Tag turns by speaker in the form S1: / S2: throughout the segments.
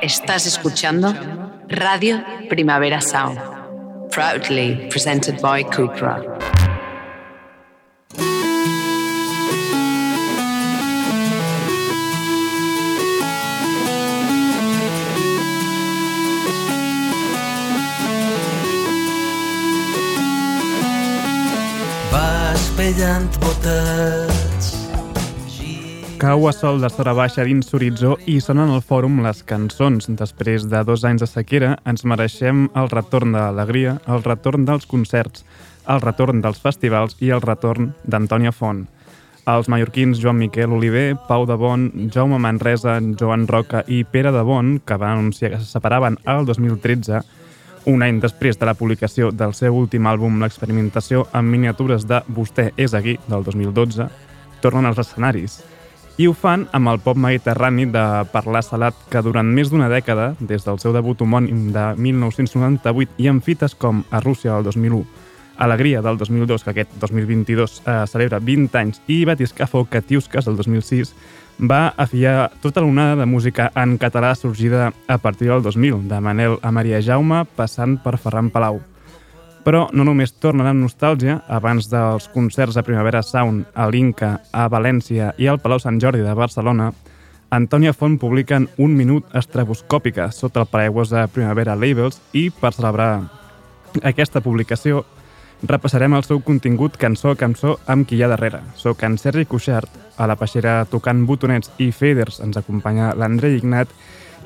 S1: Estás escuchando Radio Primavera Sound, proudly presented by Cupra.
S2: Vas
S3: Cau a sol de Sora Baixa dins l'horitzó i sonen al fòrum les cançons. Després de dos anys de sequera, ens mereixem el retorn de l'alegria, el retorn dels concerts, el retorn dels festivals i el retorn d'Antònia Font. Els mallorquins Joan Miquel Oliver, Pau de Bon, Jaume Manresa, Joan Roca i Pere de Bon, que van anunciar que se separaven al 2013, un any després de la publicació del seu últim àlbum L'experimentació en miniatures de Vostè és aquí, del 2012, tornen als escenaris. I ho fan amb el pop mediterrani de parlar salat que durant més d'una dècada, des del seu debut homònim de 1998 i amb fites com a Rússia del 2001, Alegria del 2002, que aquest 2022 eh, celebra 20 anys, i Batiscafo Catiusques del 2006, va afiar tota l'onada de música en català sorgida a partir del 2000, de Manel a Maria Jaume, passant per Ferran Palau. Però no només tornen amb nostàlgia, abans dels concerts a Primavera Sound, a l'Inca, a València i al Palau Sant Jordi de Barcelona, Antònia Font publiquen un minut estraboscòpica sota el paraigües de Primavera Labels i, per celebrar aquesta publicació, repassarem el seu contingut cançó a cançó amb qui hi ha darrere. Soc en Sergi Cuixart, a la peixera tocant botonets i faders ens acompanya l'André Ignat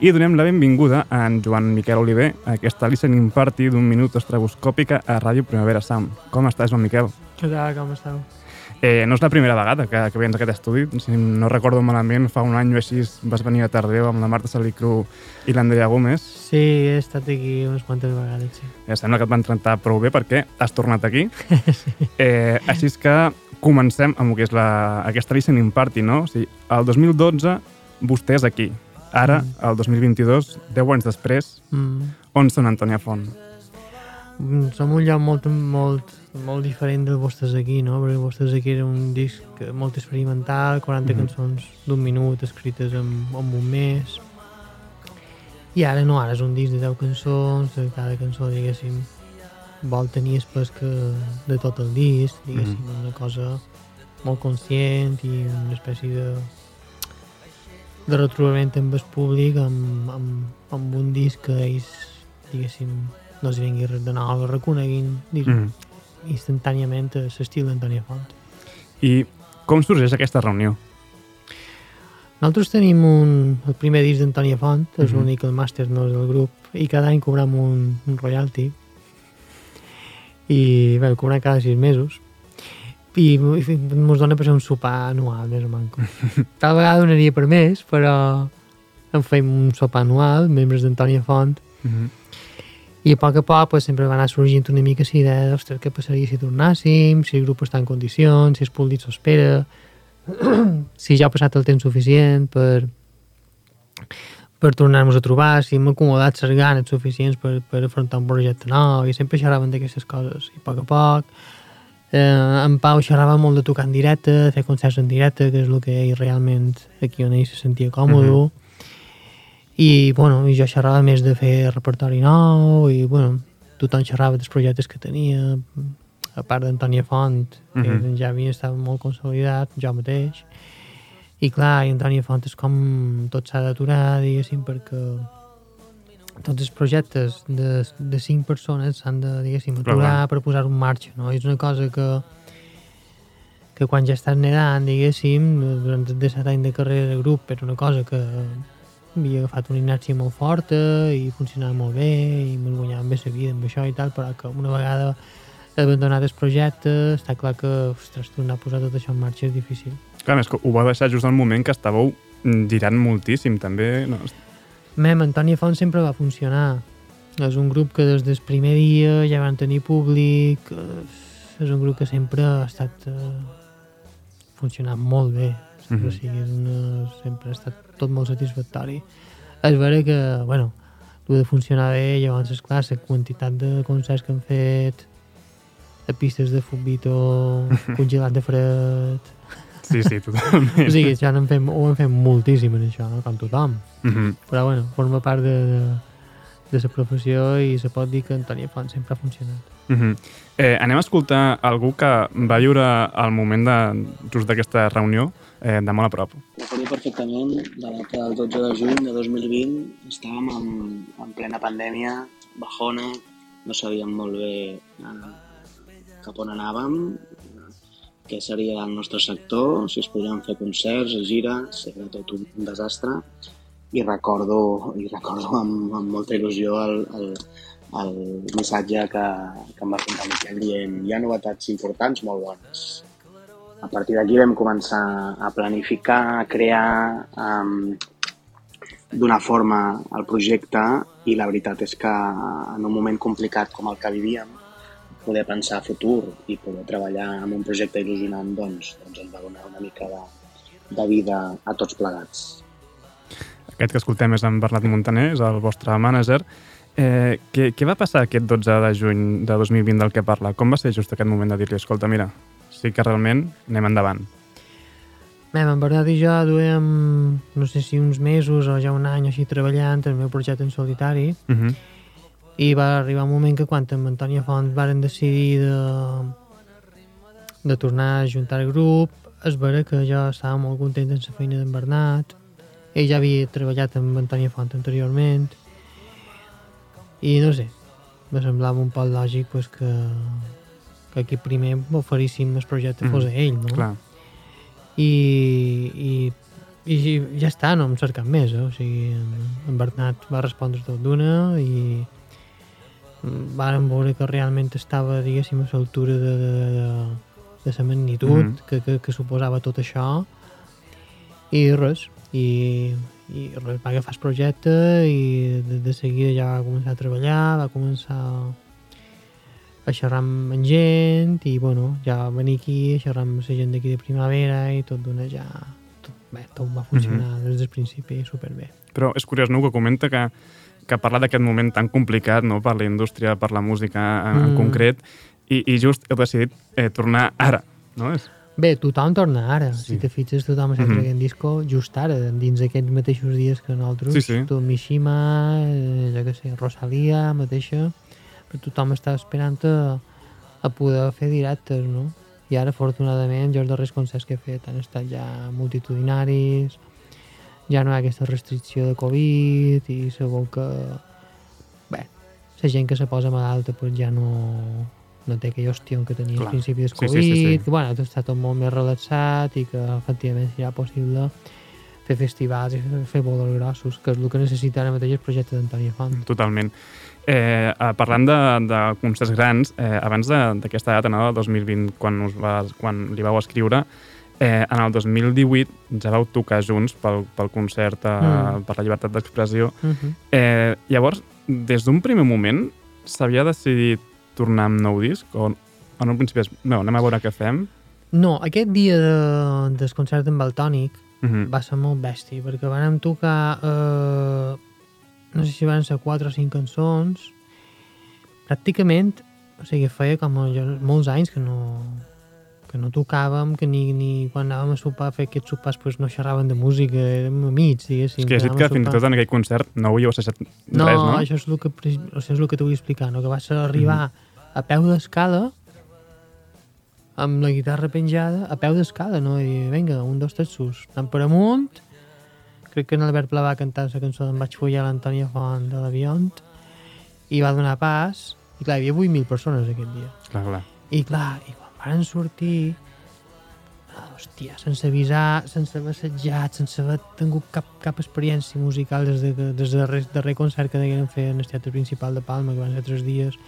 S3: i donem la benvinguda a en Joan Miquel Oliver a aquesta listening party d'un minut estraboscòpica a Ràdio Primavera Sound. Com estàs, Joan Miquel?
S4: Què tal, com esteu?
S3: Eh, no és la primera vegada que, que vens a aquest estudi. Si no recordo malament, fa un any o així vas venir a Tardeu amb la Marta Salicru i l'Andrea Gómez.
S4: Sí, he estat aquí unes quantes vegades, sí.
S3: Ja sembla que et van tractar prou bé perquè has tornat aquí.
S4: sí.
S3: Eh, així és que comencem amb el que és la, aquesta listening party, no? O sigui, el 2012 vostè és aquí. Ara,
S4: Mm.
S3: el 2022, 10 anys després,
S4: Mm.
S3: on són Antònia Font?
S4: Mm, Som un lloc molt, molt, molt diferent del vostres aquí, no? Perquè vostres aquí era un disc molt experimental, 40
S3: Mhm.
S4: cançons d'un minut escrites en, en un mes. I ara no, ara és un disc de 10 cançons, de cada cançó, diguéssim, vol tenir el pes que de tot el disc, diguéssim,
S3: Mhm.
S4: una cosa molt conscient i una espècie de de retrobament amb el públic amb, amb, amb un disc que ells, diguéssim, no els vingui res de nou, reconeguin
S3: Mm.
S4: instantàniament l'estil d'Antònia Font.
S3: I com sorgeix aquesta reunió?
S4: Nosaltres tenim un, el primer disc d'Antònia Font, és
S3: Mhm.
S4: l'únic, el màster no és del grup, i cada any cobrem un, un royalty, i bé, cobrem cada sis mesos, i ens dona per ser un sopar anual, més o manco. Tal vegada donaria per més, però en fem un sopar anual, membres d'Antònia Font,
S3: Mm -hmm.
S4: I a poc a poc pues, sempre va anar sorgint una mica la idea de, ostres, què passaria si tornàssim, si el grup està en condicions, si el públic s'ho espera, si ja ha passat el temps suficient per, per tornar-nos a trobar, si hem acomodat les ganes suficients per, per afrontar un projecte nou, i sempre xerraven d'aquestes coses. I a poc a poc, eh, en Pau xerrava molt de tocar en directe, de fer concerts en directe, que és el que ell realment aquí on ell se sentia còmode,
S3: Mhm.
S4: i, bueno, i jo xerrava més de fer repertori nou i, bueno, tothom xerrava dels projectes que tenia, a part d'Antònia Font, que
S3: Mhm.
S4: ja havia estat molt consolidat, jo mateix. I clar, i Antònia Font és com tot s'ha d'aturar, diguéssim, perquè tots els projectes de, de cinc persones s'han de, diguéssim, aturar per posar en marxa, no? És una cosa que que quan ja estàs nedant, diguéssim, durant els 17 anys de carrera de grup, era una cosa que havia agafat una inèrcia molt forta i funcionava molt bé i me'n guanyàvem bé la vida amb això i tal, però que una vegada abandonat el projecte està clar que, ostres, tornar a posar tot això en marxa és difícil.
S3: Clar, més que ho va deixar just al moment que estàveu girant moltíssim, també. No?
S4: Mem, Antònia Font sempre va funcionar. És un grup que des del primer dia ja van tenir públic, és un grup que sempre ha estat eh, funcionant molt bé. Mm
S3: Mhm.
S4: -hmm. sigui, és una, sempre ha estat tot molt satisfactori. És vera que, bueno, el de funcionar bé, llavors, és clar, la quantitat de concerts que han fet a pistes de futbito congelat de fred,
S3: Sí, sí, totalment.
S4: O sigui, ja n'hem fet, ho hem fet moltíssim en això, no? com tothom.
S3: Mm -hmm.
S4: Però bueno, forma part de, de, de la professió i se pot dir que Antònia Font sempre ha funcionat.
S3: Mm -hmm. eh, anem a escoltar algú que va viure el moment de, just d'aquesta reunió eh, de molt a prop.
S5: Recordo perfectament la data del 12 de juny de 2020. Estàvem en, en plena pandèmia, bajona, no sabíem molt bé eh, cap on anàvem, què seria el nostre sector, si es podrien fer concerts, gires, era tot un, un desastre. I recordo, i recordo amb, amb molta il·lusió el, el, el missatge que, que em va fer Miquel dient hi ha novetats importants molt bones. A partir d'aquí vam començar a planificar, a crear, um, donar forma al projecte i la veritat és que en un moment complicat com el que vivíem, poder pensar a futur i poder treballar en un projecte il·lusionant doncs, doncs ens va donar una mica de, de vida a tots plegats.
S3: Aquest que escoltem és en Bernat Montaner, és el vostre mànager. Eh, què, què va passar aquest 12 de juny de 2020 del que parla? Com va ser just aquest moment de dir-li, escolta, mira, sí que realment anem endavant?
S4: Bé, en Bernat i jo duem, no sé si uns mesos o ja un any així treballant el meu projecte en solitari
S3: Uh -huh.
S4: I va arribar un moment que quan amb Antònia Font varen decidir de, de tornar a juntar el grup és vera que jo estava molt content amb la feina d'en Bernat ell ja havia treballat amb Antònia Font anteriorment i no sé me semblava un poc lògic pues, que, que aquí primer m'oferíssim el projecte fos a ell no?
S3: Clar.
S4: i, i, i ja està, no em cercat més eh? o sigui, en Bernat va respondre tot d'una i vàrem veure que realment estava diguéssim a l'altura de, de, de, de la magnitud
S3: Mhm.
S4: que, que, que suposava tot això i res i, i res, va agafar el projecte i de, de seguida ja va començar a treballar va començar a xerrar amb gent i bueno, ja va venir aquí a xerrar amb la gent d'aquí de primavera i tot d'una ja tot, bé, tot va funcionar des del principi superbé
S3: Però és curiós, no?, que comenta que, que parla d'aquest moment tan complicat no?, per la indústria, per la música en, en
S4: Mm.
S3: concret, i, i just heu decidit eh, tornar ara, no? És...
S4: Bé, tothom torna ara.
S3: Sí.
S4: Si te fixes, tothom està
S3: Mhm.
S4: traient disco just ara, dins aquests mateixos dies que nosaltres.
S3: Sí, sí.
S4: Tu, Mishima, eh, jo què sé, Rosalia mateixa, però tothom està esperant a, a poder fer directes, no? I ara, afortunadament, jo els darrers concerts que he fet han estat ja multitudinaris, ja no hi ha aquesta restricció de Covid i segur que, bé, la gent que se posa malalta pues ja no, no té aquell hostió que tenia
S3: Clar.
S4: al principi del
S3: Sí,
S4: Covid,
S3: sí, sí, sí.
S4: que bueno, tot està tot molt més relaxat i que efectivament serà possible fer festivals i fer, fer bolos grossos, que és el que necessita ara mateix el projecte d'Antònia Font.
S3: Totalment. Eh, eh, parlant de, de concerts grans, eh, abans de- d'aquesta data, no, del 2020, quan, us va, quan li vau escriure, eh, en el 2018 ja vau tocar junts pel, pel concert eh,
S4: Mm.
S3: per la llibertat d'expressió.
S4: Uh -huh.
S3: Eh, llavors, des d'un primer moment, s'havia decidit tornar amb nou disc? O, en un principi és, no, anem a veure què fem?
S4: No, aquest dia de, del concert amb el Tònic
S3: Uh -huh.
S4: va ser molt bèstia, perquè vam tocar, eh, no sé si van ser quatre o cinc cançons, pràcticament, o sigui, feia com jo, molts anys que no, que no tocàvem, que ni, ni quan anàvem a sopar a fer aquests sopars pues, no xerraven de música, érem amics, diguéssim.
S3: És que has dit que fins i tot en aquell concert no havíeu assajat
S4: No,
S3: res, no?
S4: això és el que, pre- això és el que t'ho vull explicar, no? que va ser arribar a peu d'escala amb la guitarra penjada, a peu d'escala, no? I dir, vinga, un, dos, tres, sus. Anant per amunt, crec que en Albert Pla va cantar la cançó d'en vaig follar l'Antònia Font de l'avió i va donar pas, i clar, hi havia 8.000 persones aquest dia.
S3: Clar, clar.
S4: I clar, i van sortir, ah, hòstia, sense avisar, sense haver assetjat, sense haver tingut cap, cap experiència musical des, de, des del darrer, darrer concert que degueren fer en el teatre principal de Palma, que van ser tres dies,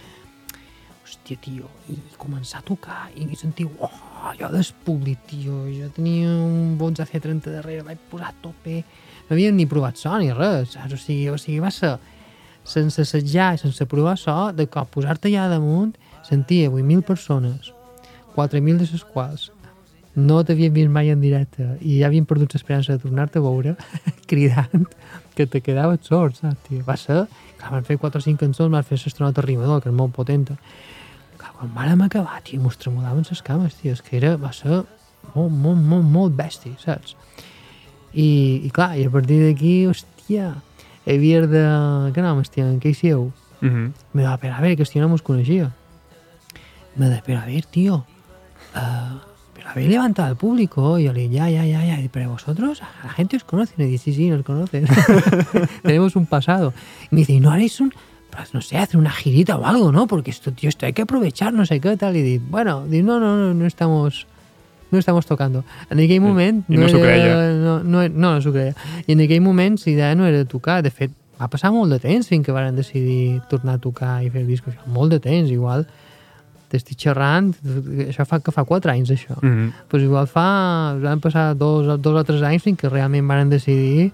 S4: hòstia, tio, i començar a tocar, i sentir, oh, jo del públic, tio, jo tenia un Bonza C30 darrere, vaig posar a tope, no havíem ni provat so ni res, saps? O sigui, o sigui va ser sense assetjar i sense provar so, de cop posar-te allà damunt, sentia 8.000 persones, 4.000 de les quals no t'havien vist mai en directe i ja havien perdut l'esperança de tornar-te a veure cridant que te quedaves sord, saps, tio? Va ser, clar, van fer 4 o 5 cançons, van fer l'astronauta rimador, que és molt potent. Clar, quan vàrem acabar, tio, mos tremolaven les cames, tio, és que era, va ser molt, molt, molt, molt bèstia, saps? I, i clar, i a partir d'aquí, hòstia, havia de... Què nom estia? En què hi sieu?
S3: Mm -hmm.
S4: Me da, pero a ver, que este no nos conocía. Me da, pero a ver, tío, uh, pero habéis levantado al público. Y yo le digo, ya, ya, ya, ya. Y, pero vosotros, la gente os conoce. Y me dice, sí, sí, nos conocen. Tenemos un pasado. Y me dice, ¿y no haréis un, pues, no sé, hacer una girita o algo, ¿no? Porque esto, tío, esto hay que aprovechar, no sé qué, tal. Y digo, bueno, digo, no, no, no, no estamos no estamos tocando. En aquell moment...
S3: I no s'ho creia.
S4: No, no, no, no s'ho creia. I en aquell moment l'idea no era tocar. De fet, va passar molt de temps fins que varen decidir tornar a tocar i fer discos. Molt de temps, igual. T'estic xerrant, això fa que fa 4 anys, això.
S3: Mm -hmm.
S4: pues igual fa... Van passar dos, dos o tres anys fins que realment varen decidir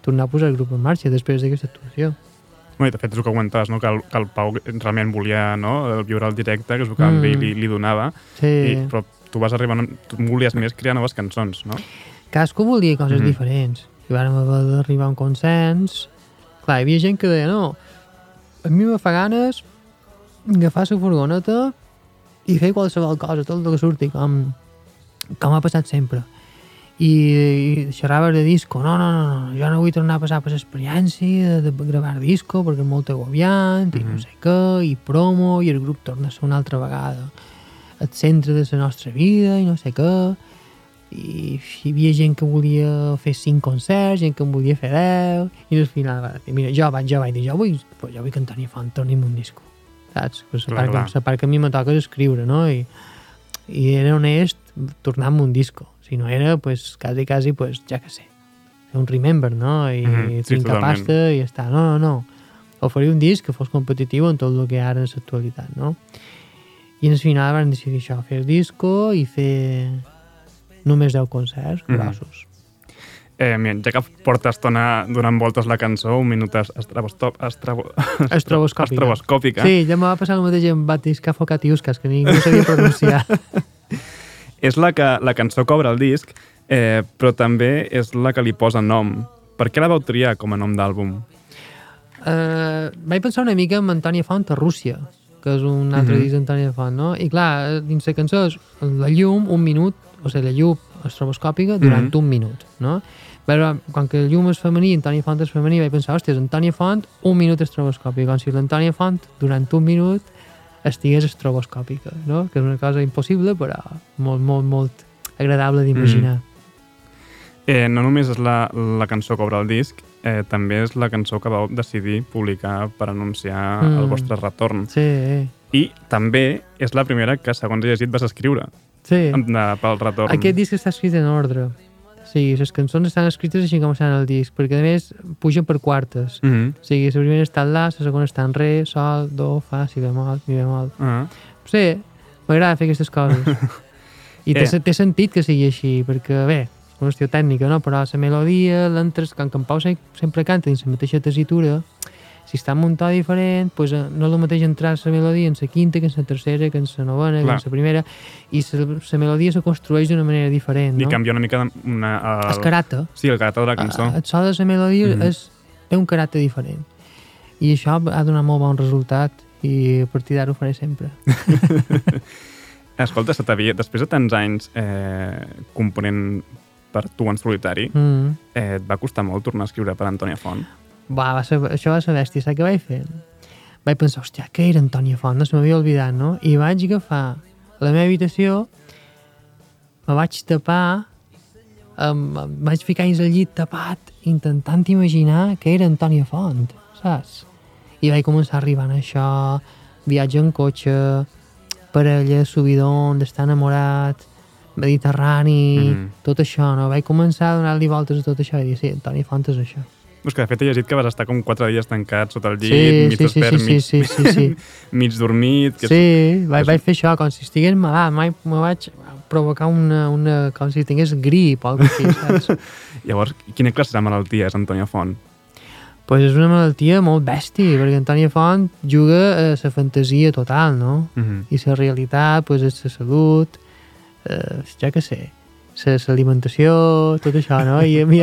S4: tornar a posar el grup en marxa després d'aquesta actuació.
S3: No, i de fet és el que comentaves, no? que, el, que el Pau realment volia no? el viure al directe, que és el que mm.
S4: Mm.
S3: li, li donava,
S4: Sí.
S3: i, però tu vas arribar, tu volies més crear noves cançons, no?
S4: Cadascú volia coses
S3: Mhm.
S4: diferents. I vàrem haver d'arribar a un consens. Clar, hi havia gent que deia, no, a mi me fa ganes agafar la furgoneta i fer qualsevol cosa, tot el que surti, com, com ha passat sempre. I, i xerraves de disco, no, no, no, no, jo no vull tornar a passar per l'experiència de, de gravar disco perquè és molt agobiant, i no
S3: Mhm.
S4: sé què, i promo, i el grup torna a ser una altra vegada el centre de la nostra vida, i no sé què, i hi havia gent que volia fer cinc concerts, gent que en volia fer 10, i al final va dir, mira, jo vaig, jo vaig dir, jo vull, pues, jo vull cantar ni font, torni'm un disco, saps? La,
S3: Clar,
S4: part
S3: clar.
S4: que, la part que a mi me toca és escriure, no? I, i era honest tornar-me un disco. Si no era, pues, quasi, quasi, pues, ja que sé, fer un remember, no? I
S3: Mhm, sí,
S4: trincar
S3: totalment.
S4: pasta i ja està. No, no, no. Oferir un disc que fos competitiu en tot el que ara és l'actualitat, no? I al final van decidir això, fer el disco i fer només 10 concerts
S3: Mhm.
S4: grossos.
S3: Eh, mira, ja que porta estona donant voltes la cançó, un minut es- estrabostop, estrabo,
S4: Estroboscòpica.
S3: estroboscòpica.
S4: Sí, ja me va passar el mateix amb Batisca Focatiuscas, que ningú sabia pronunciar.
S3: És la, que, la cançó obre el disc, eh, però també és la que li posa nom. Per què la vau triar com a nom d'àlbum?
S4: uh, vaig pensar una mica en Antònia Font a Rússia, que és un altre
S3: Mhm.
S4: disc d'Antònia Font, no? I clar, dins la cançó és la llum, un minut, o sigui, la llum estroboscòpica durant
S3: Mhm.
S4: un minut, no? Però quan que la llum és femení, Antònia Font és femení, vaig pensar, hòstia, Antònia Font, un minut estroboscòpic, com si l'Antònia Font, durant un minut, estigués estroboscòpica, no? Que és una cosa impossible, però molt, molt, molt agradable d'imaginar.
S3: Eh, no només és la, la cançó que obre el disc, eh, també és la cançó que vau decidir publicar per anunciar
S4: Mm.
S3: el vostre retorn.
S4: Sí,
S3: I també és la primera que, segons he llegit, vas escriure
S4: sí.
S3: de, pel retorn.
S4: Aquest disc està escrit en ordre. Sigui, les cançons estan escrites així com estan al disc, perquè a més pugen per quartes.
S3: Mm -hmm.
S4: O sigui, la primera està en la, la segona està en re, sol, do, fa, si bemol, mi bemol.
S3: ah.
S4: Sí, m'agrada fer aquestes coses. I té,
S3: Eh.
S4: té sentit que sigui així, perquè, bé, és una qüestió tècnica, no? però la melodia, l'entres, quan que en Pau se- sempre canta dins la mateixa tessitura, si està to diferent, pues, eh, no és el mateix entrar la melodia en la quinta que en la tercera, que en la novena, que
S3: Clar.
S4: en la primera, i la melodia se construeix d'una manera diferent.
S3: I
S4: no?
S3: canvia una mica una, el,
S4: El caràcter,
S3: Sí, el caràcter de la cançó.
S4: el so de la melodia
S3: Mhm.
S4: és, té un caràcter diferent. I això ha donat molt bon resultat i a partir d'ara ho faré sempre.
S3: Escolta, se t'havia, després de tants anys eh, component per tu en solitari,
S4: Mm.
S3: eh, et va costar molt tornar a escriure per Antònia Font?
S4: Va, va ser, això va ser bèstia, saps què vaig fer? Vaig pensar, hòstia, què era Antònia Font? No se m'havia oblidat, no? I vaig agafar la meva habitació, me vaig tapar, em, em vaig ficar dins el llit tapat, intentant imaginar què era Antònia Font, saps? I vaig començar a arribar a això, viatge en cotxe, parella, subidon, d'estar enamorat, mediterrani,
S3: Mhm.
S4: tot això, no? Vaig començar a donar-li voltes a tot això i dir, sí, Antònia Font és això.
S3: És que de fet he llegit que vas estar com quatre dies tancat sota el llit,
S4: Sí,
S3: mig
S4: sí, sí,
S3: despert,
S4: sí,
S3: mig,
S4: sí, sí, sí, sí.
S3: mig dormit... Que
S4: Sí, vaig,
S3: és-
S4: vaig fer això, com si estigués malalt, mai me vaig provocar una, una com si tingués grip o alguna cosa així, saps?
S3: Llavors, quina classe de malaltia és Antònia Font?
S4: pues és una malaltia molt bèstia, perquè Antònia Font juga a la fantasia total, no?
S3: Mm -hmm.
S4: I la realitat pues, és la salut, eh, ja que sé, l'alimentació, tot això, no? I, i,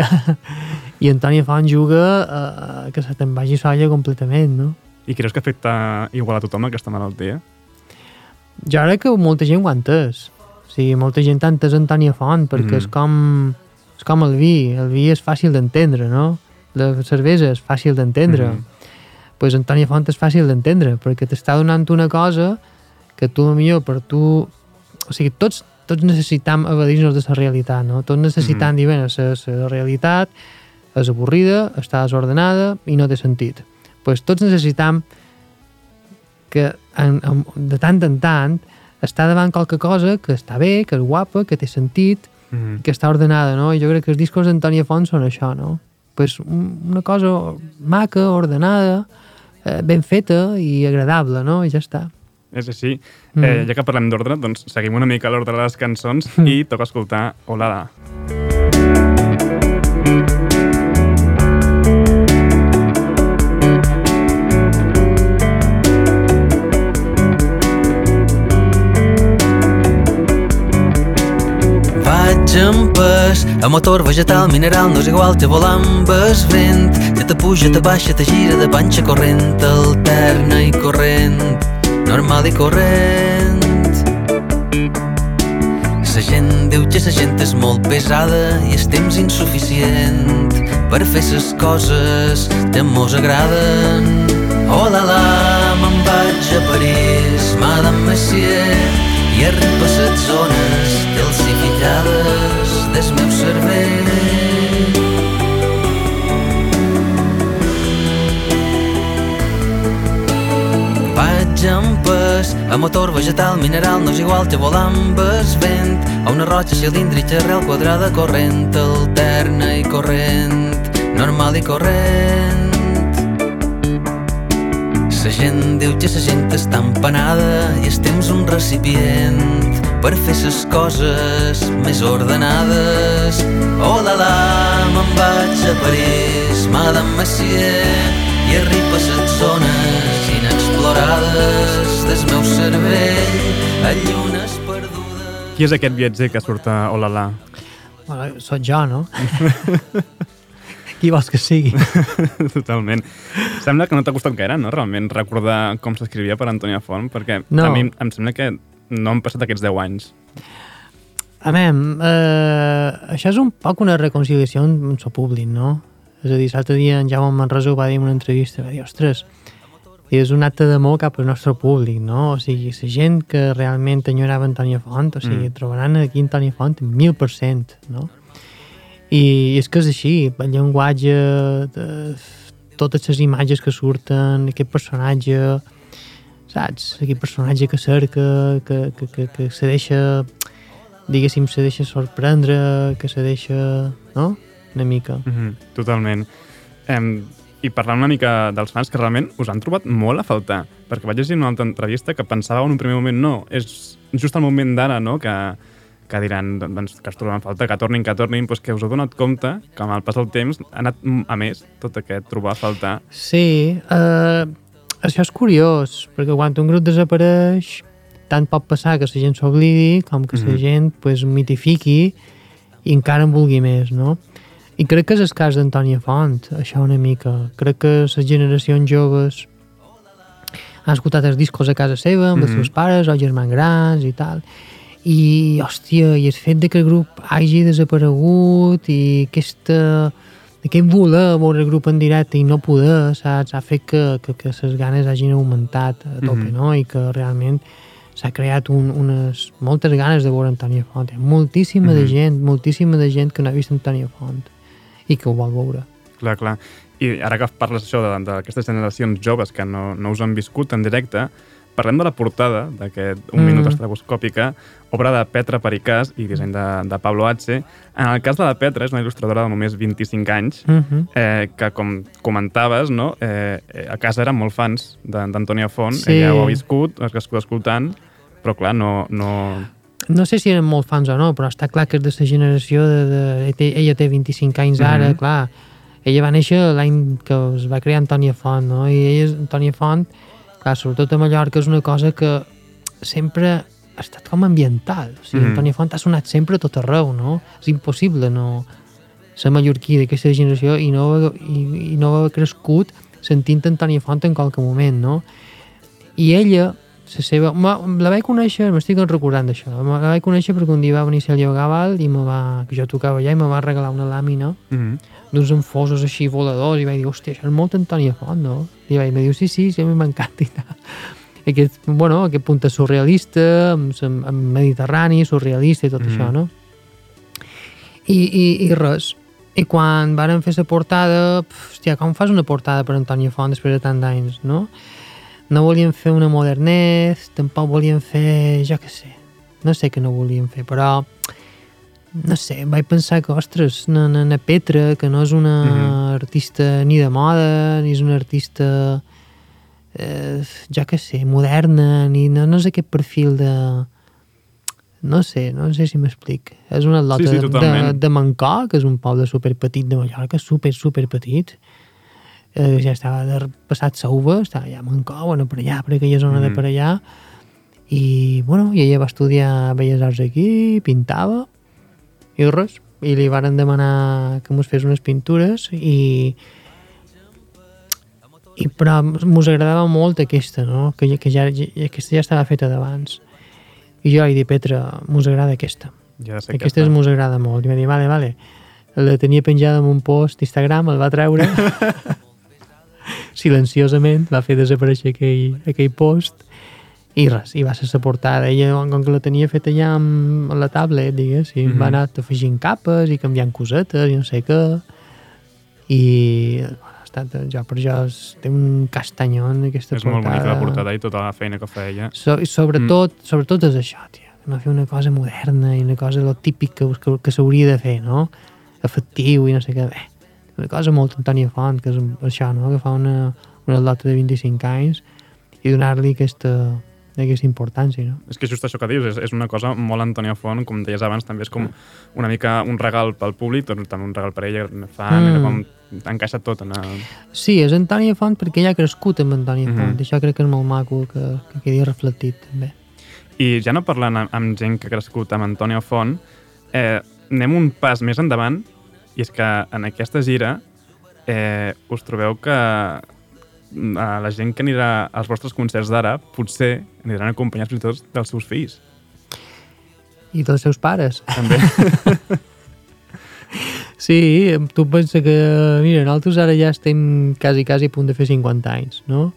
S4: i Antònia Font juga a que se te'n vagi solla completament, no?
S3: I creus que afecta igual a tothom aquesta malaltia?
S4: Jo crec que molta gent ho ha entès. O sigui, molta gent tant és Antònia Font, perquè
S3: Mhm.
S4: és com és com el vi. El vi és fàcil d'entendre, no? La cervesa és fàcil d'entendre.
S3: Mhm.
S4: pues Antònia Font és fàcil d'entendre, perquè t'està donant una cosa que tu, millor per tu... O sigui, tots, tots necessitam evadir-nos de la realitat, no? Tots necessitam
S3: Mhm.
S4: dir, bé, la, la realitat és avorrida, està desordenada i no té sentit. pues tots necessitam que en, en, de tant en tant està davant qualque cosa que està bé, que és guapa, que té sentit,
S3: Mhm.
S4: que està ordenada, no? I jo crec que els discos d'Antònia Font són això, no? Pues un- una cosa maca, ordenada, eh, ben feta i agradable, no? I ja està.
S3: És així.
S4: Mm.
S3: Eh, ja que parlem d'ordre, doncs seguim una mica l'ordre de les cançons i toca escoltar Olala.
S2: Vaig en pes, a motor vegetal, mineral, no és igual, te volar amb el vent, que te puja, te baixa, te gira de panxa corrent, alterna i corrent, normal i corrent. La gent diu que la gent és molt pesada i el temps insuficient per fer les coses que mos agraden. Oh la la, me'n vaig a París, Madame Messier, i arriba a les zones calcificades del meu cervell. Pes, a motor vegetal, mineral, no és igual que volar amb el vent, a una roja cilíndrica, arrel quadrada, corrent, alterna i corrent, normal i corrent. La gent diu que la gent està empanada i el temps un recipient per fer les coses més ordenades. Oh la la, me'n vaig a París, Madame Messier, i arriba a les zones inexplorades del meu cervell, a llunes perdudes.
S3: Qui és aquest viatger que surt a Olala?
S4: Bueno, soc jo, no? Qui vols que sigui?
S3: Totalment. Sembla que no t'ha costat gaire, no?, realment, recordar com s'escrivia per Antònia Font, perquè
S4: No.
S3: a mi em sembla que no han passat aquests 10 anys.
S4: A veure, eh, això és un poc una reconciliació amb el públic, no? És a dir, l'altre dia en Jaume Manresa ho va dir en una entrevista, va dir, ostres, és un acte d'amor cap al nostre públic, no? O sigui, la gent que realment enyorava Antònia Font, o sigui,
S3: Mm.
S4: trobaran aquí Antònia Font mil per cent, no? I és que és així, el llenguatge, de, totes les imatges que surten, aquest personatge, saps? Aquest personatge que cerca, que, que, que, que se deixa, diguéssim, se deixa sorprendre, que se deixa, no? Una mica.
S3: Mm -hmm, totalment. Em, I parlant una mica dels fans que realment us han trobat molt a faltar, perquè vaig llegir una altra entrevista que pensàveu en un primer moment, no, és just el moment d'ara, no?, que, que diran doncs, que es troben a falta, que tornin, que tornin, doncs que us heu donat compte que amb el pas del temps ha anat mm, a més tot aquest trobar a faltar.
S4: Sí, eh, això és curiós, perquè quan un grup desapareix, tant pot passar que la gent s'oblidi com que la
S3: Mhm.
S4: gent pues, mitifiqui i encara en vulgui més, no? I crec que és el cas d'Antònia Font, això una mica. Crec que les generacions joves han escoltat els discos a casa seva, amb els
S3: Mhm.
S4: seus pares o germans grans i tal, i, hòstia, i el fet de que el grup hagi desaparegut i aquesta aquest voler veure el grup en directe i no poder, saps? Ha fet que, que, que les ganes hagin augmentat a tope,
S3: Mhm.
S4: no? I que realment s'ha creat un, unes moltes ganes de veure Antònia Font. Hi ha moltíssima de
S3: Mhm.
S4: gent, moltíssima de gent que no ha vist Antònia Font i que ho vol veure.
S3: Clar, clar. I ara que parles això d'aquestes generacions joves que no, no us han viscut en directe, parlem de la portada d'aquest Un
S4: Mm.
S3: minut estroboscòpica, obra de Petra Pericàs i disseny de, de Pablo H. En el cas de la Petra, és una il·lustradora de només 25 anys,
S4: Mm -hmm.
S3: eh, que, com comentaves, no? eh, a casa eren molt fans d'Antònia Font,
S4: Sí.
S3: ella ho ha viscut, has crescut escoltant, però clar, no... no...
S4: no sé si eren molt fans o no, però està clar que és de la generació de... de ella té- ella té 25 anys ara,
S3: Mhm.
S4: clar. Ella va néixer l'any que es va crear Antònia Font, no? I ella, és- Antònia Font, clar, sobretot a Mallorca, és una cosa que sempre ha estat com ambiental. O sigui,
S3: Mhm.
S4: Antònia Font ha sonat sempre a tot arreu, no? És impossible no ser mallorquí d'aquesta generació i no, i, i no haver crescut sentint Antònia Font en qualque moment, no? I ella, la seva... Ma, la vaig conèixer, m'estic recordant d'això, la vaig conèixer perquè un dia va venir Celia Gaval i me va, que jo tocava allà i me va regalar una làmina
S3: Mm -hmm.
S4: d'uns enfosos així voladors i vaig dir, hòstia, això és molt Antònia Font, no? I vaig me diu, sí, sí, sí, a mi m'encanta i tal. Aquest, bueno, aquest punt surrealista, amb, amb mediterrani, surrealista i tot
S3: Mhm.
S4: això, no? I, i, i res. I quan varen fer la portada, pf, hòstia, com fas una portada per Antònia Font després de tant d'anys, no? No volien fer una modernez, tampoc volien fer, jo què sé, no sé què no volien fer, però no sé, vaig pensar que, ostres, na, na, na Petra, que no és una
S3: Mhm.
S4: artista ni de moda, ni és una artista, eh, ja que sé, moderna, ni no, no és aquest perfil de... No sé, no sé si m'explic. És una atleta
S3: Sí, sí,
S4: de, de, de Mancó, que és un poble superpetit de Mallorca, super, super petit. Eh, ja estava de, passat Sauva, estava allà a Mancó, bueno, per allà, per aquella zona de
S3: Mhm.
S4: per allà, i, bueno, i ella va estudiar Belles Arts aquí, pintava, i res, i li varen demanar que mos fes unes pintures i i però mos agradava molt aquesta, no? Que, ja- que ja, ja, aquesta ja estava feta d'abans. I jo li dic, Petra, mos agrada aquesta.
S3: Ja sé
S4: Aquesta mos agrada molt. I va dir, vale, vale. La tenia penjada en un post d'Instagram, el va treure silenciosament, va fer desaparèixer aquell, aquell post i res, i va ser la portada. Ella, com que la tenia feta ja amb la tablet, diguéssim, mm
S3: Mhm.
S4: -hmm. va anar afegint capes i canviant cosetes i no sé què. I bueno, ha estat, jo per jo és, té un castanyon aquesta
S3: És molt
S4: portada.
S3: bonica la portada i tota la feina que feia.
S4: So, i sobretot, mm. sobretot és això, tia. No fer una cosa moderna i una cosa lo típic que, que, que s'hauria de fer, no? Efectiu i no sé què. Bé, una cosa molt Antònia Font, que és això, no? Que fa una, una atleta de 25 anys i donar-li aquesta, aquesta importància, no?
S3: És que just això que dius, és, és una cosa molt Antònia Font, com deies abans, també és com una mica un regal pel públic, doncs, també un regal per ella, fan,
S4: Mm.
S3: mm. com encaixa tot en el...
S4: Sí, és Antònia Font perquè ella ha crescut amb Antònia
S3: Mhm.
S4: Font. Això crec que és molt maco que, que quedi reflectit, també.
S3: I ja no parlant amb, amb gent que ha crescut amb Antònia Font, eh, anem un pas més endavant, i és que en aquesta gira eh, us trobeu que eh, la gent que anirà als vostres concerts d'ara potser aniran acompanyats fins i tot dels seus fills.
S4: I dels seus pares.
S3: També.
S4: Sí, tu pensa que, mira, nosaltres ara ja estem quasi, quasi a punt de fer 50 anys, no?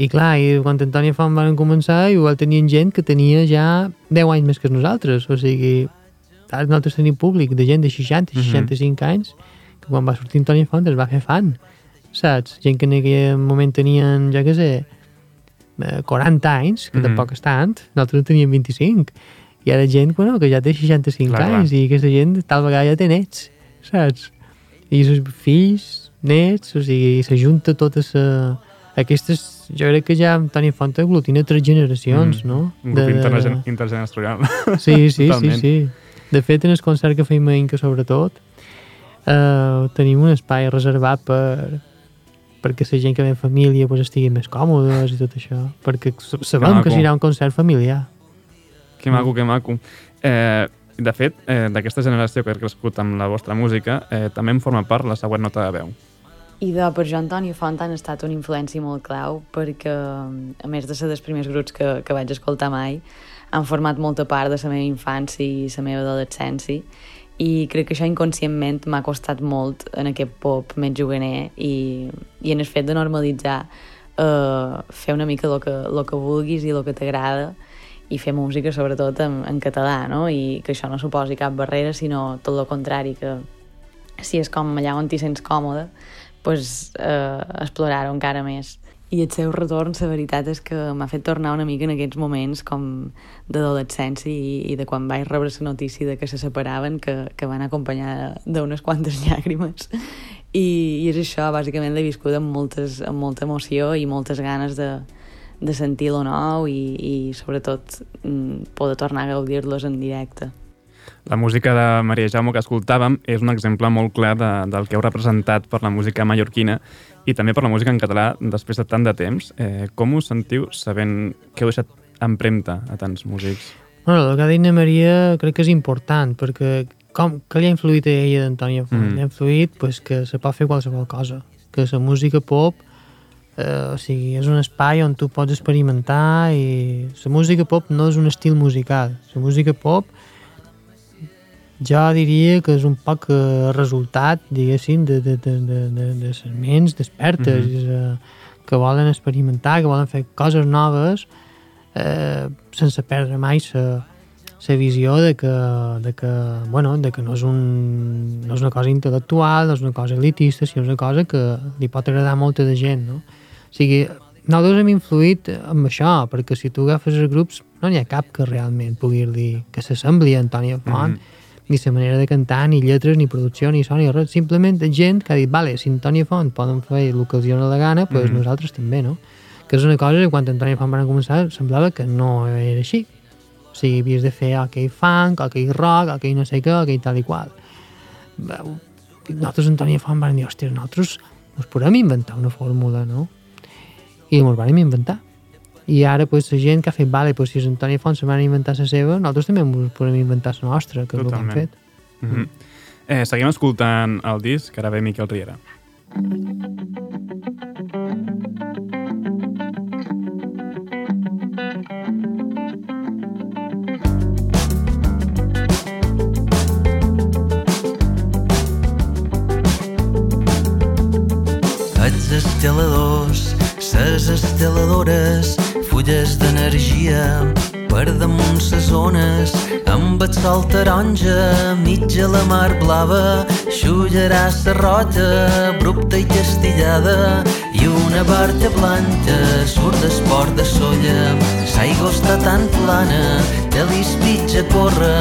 S4: I clar, i quan Antònia Font van començar, igual tenien gent que tenia ja 10 anys més que nosaltres, o sigui, ara nosaltres tenim públic de gent de 60,
S3: Mhm.
S4: 65 anys, que quan va sortir Antònia Font es va fer fan, saps? Gent que en aquell moment tenien, ja què sé, eh, 40 anys, que
S3: Mhm.
S4: tampoc és tant, nosaltres en teníem 25, i ara gent bueno, que ja té 65
S3: Clar, clar.
S4: anys i aquesta gent tal vegada ja té nets, saps? I els fills, nets, o sigui, s'ajunta tota sa... Aquestes, jo crec que ja Antoni Font aglutina tres generacions,
S3: Mm,
S4: no?
S3: Un grup intergener- intergeneracional.
S4: Sí, sí, sí, sí. De fet, en el concert que feim a Inca, sobretot, eh, tenim un espai reservat per perquè la gent que ve en família pues, estigui més còmodes i tot això, perquè sabem
S3: maco.
S4: que serà un concert familiar.
S3: Que maco, que maco. Eh, de fet, eh, d'aquesta generació que ha crescut amb la vostra música, eh, també en forma part la següent nota de veu.
S6: I de per jo Antoni Font han estat una influència molt clau perquè, a més de ser dels primers grups que, que vaig escoltar mai, han format molta part de la meva infància i la meva adolescència i crec que això inconscientment m'ha costat molt en aquest pop més juganer i, i en el fet de normalitzar eh, fer una mica el que, lo que vulguis i el que t'agrada i fer música sobretot en, en català, no? I que això no suposi cap barrera, sinó tot el contrari, que si és com allà on t'hi sents còmode, pues, eh, explorar-ho encara més. I el seu retorn, la veritat és que m'ha fet tornar una mica en aquests moments com d'adolescència i, i de quan vaig rebre la notícia de que se separaven, que, que van acompanyar d'unes quantes llàgrimes. I, I és això, bàsicament l'he viscut amb, moltes, amb molta emoció i moltes ganes de, de sentir lo nou i, i sobretot mm, poder tornar a gaudir-los en directe.
S3: La música de Maria Jaume que escoltàvem és un exemple molt clar de, del que heu representat per la música mallorquina i també per la música en català després de tant de temps. Eh, com us sentiu sabent que heu deixat empremta a tants músics?
S4: Bueno, el que ha dit Maria crec que és important, perquè com, que li ha influït a ella d'Antònia Font?
S3: Mm.
S4: Mm. Li ha influït pues, que se pot fer qualsevol cosa, que la música pop Eh, o sigui, és un espai on tu pots experimentar i la música pop no és un estil musical. La música pop jo diria que és un poc eh, resultat, diguéssim, de, de, de, de, de, de les ments despertes, mm -hmm. que volen experimentar, que volen fer coses noves eh, sense perdre mai la la visió de que, de que, bueno, de que no, és un, no és una cosa intel·lectual, no és una cosa elitista, sinó és una cosa que li pot agradar a molta de gent, no? O sigui, nosaltres hem influït amb això, perquè si tu agafes els grups, no n'hi ha cap que realment pugui dir que s'assembli a Antònia Font, mm -hmm ni la manera de cantar, ni lletres, ni producció, ni so, ni res. Simplement gent que ha dit, vale, si Antònia Font poden fer el que els dona la gana, doncs mm -hmm. nosaltres també, no? Que és una cosa que quan Antònia Font van començar semblava que no era així. O sigui, havies de fer aquell funk, aquell rock, aquell no sé què, aquell tal i qual. Nosaltres, Antònia Font, van dir, hòstia, nosaltres ens podem inventar una fórmula, no? I ens vam inventar i ara pues, la gent que ha fet, vale, pues, si Antoni Font se van inventar la seva, nosaltres també ens podem inventar la nostra, que Totalment. és el que hem fet. Mm -hmm.
S3: eh, seguim escoltant el disc, que ara ve Miquel Riera.
S2: Els esteladors, ses esteladores, fulles d'energia per damunt ses zones amb el sol taronja mitja la mar blava xullarà sa rota abrupta i castillada i una barca blanca surt d'esport de solla. L'aigua està tan plana que l'ispitja corre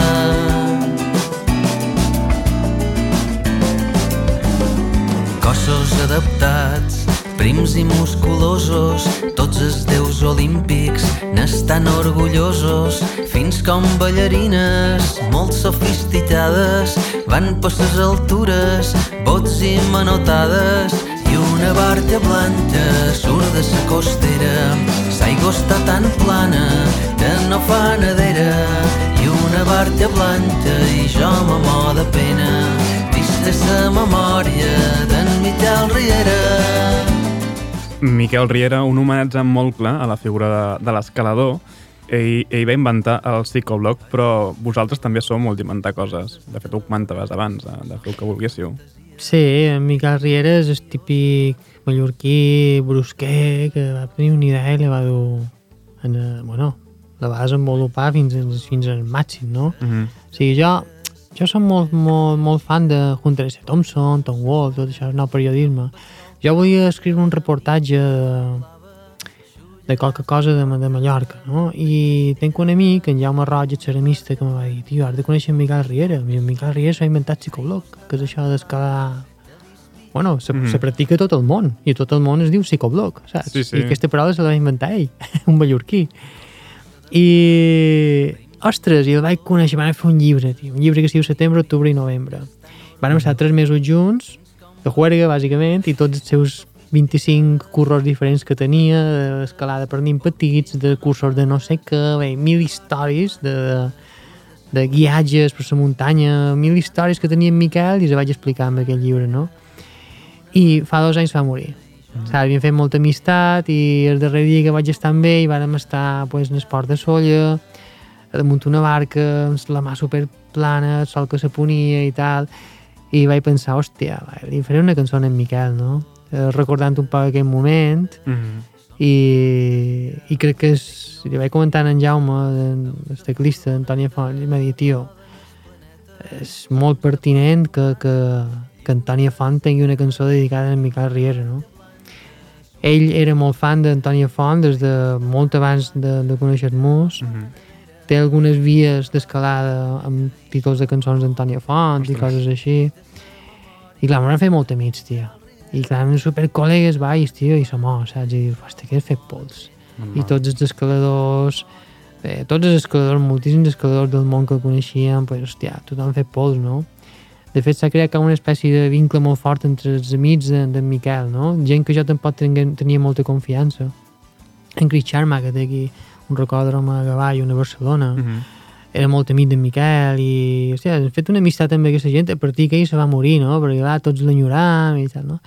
S2: cossos adaptats prims i musculosos, tots els déus olímpics n'estan orgullosos, fins com ballarines molt sofisticades van per ses altures, bots i manotades, i una barca blanca surt de sa costera. L'aigua està tan plana que no fa nedera, i una barca blanca i jo m'amor de pena, trista sa memòria d'en Miquel Riera.
S3: Miquel Riera, un homenatge molt clar a la figura de, de l'escalador. Ell, ell va inventar el psicoblog, però vosaltres també sou molt d'inventar coses. De fet, ho comentaves abans, de, de fer el que volguéssiu.
S4: Sí, en Miquel Riera és el típic mallorquí brusquer que va tenir una idea i la va dur en, bueno, la va desenvolupar fins, fins al màxim, no? Uh -huh. O sigui, jo, jo soc molt, molt, molt fan de Hunter S. Thompson, Tom Wolfe, tot això, nou periodisme, jo volia escriure un reportatge de qualque cosa de, de Mallorca, no? I tenc un amic, en Jaume Roig, el ceramista, que em va dir, tio, has de conèixer en Miquel Riera. I en Miquel Riera s'ha inventat psicoblog, que és això d'escalar... Bueno, se, mm -hmm. se practica tot el món, i tot el món es diu psicoblog, saps? Sí, sí. I aquesta paraula se la va inventar ell, un mallorquí. I... Ostres, i el vaig conèixer, van fer un llibre, tio, un llibre que es diu Setembre, Octubre i Novembre. Van estar tres mesos junts, de juerga, bàsicament, i tots els seus 25 cursos diferents que tenia, d'escalada per nins petits, de cursos de no sé què, bé, mil històries de, de guiatges per la muntanya, mil històries que tenia en Miquel i se vaig explicar amb aquell llibre, no? I fa dos anys va morir. Mm. -hmm. Havíem fet molta amistat i el darrer dia que vaig estar amb ell vàrem estar pues, en el port de Solla, damunt una barca, amb la mà superplana, el sol que se ponia i tal, i vaig pensar, hòstia, li faré una cançó en Miquel, no? Eh, recordant un poc aquell moment mm -hmm. i, i crec que és, li vaig comentar en Jaume, el teclista, Antònia Font, i m'ha dit, tio, és molt pertinent que, que, que Antònia Font tingui una cançó dedicada a Miquel Riera, no? Ell era molt fan d'Antònia Font des de molt abans de, de conèixer-nos, mm -hmm té algunes vies d'escalada amb títols de cançons d'Antònia Font Ostres. i coses així. I clar, m'han fet molt amics, tio. I clar, amb supercol·legues baix, tio, i som oh, saps? I dius, hòstia, què has fet pols? I tots els escaladors, bé, tots els escaladors, moltíssims escaladors del món que coneixíem, pues, hòstia, tothom fet pols, no? De fet, s'ha creat una espècie de vincle molt fort entre els amics d'en de Miquel, no? Gent que jo tampoc tenia molta confiança. En Chris Sharma, que té aquí un recòdrom a Gavall, una Barcelona, mhm. -huh. era molt amic d'en Miquel i, hòstia, hem fet una amistat amb aquesta gent a partir que ell se va morir, no? Perquè, clar, tots l'enyoram i tal, no?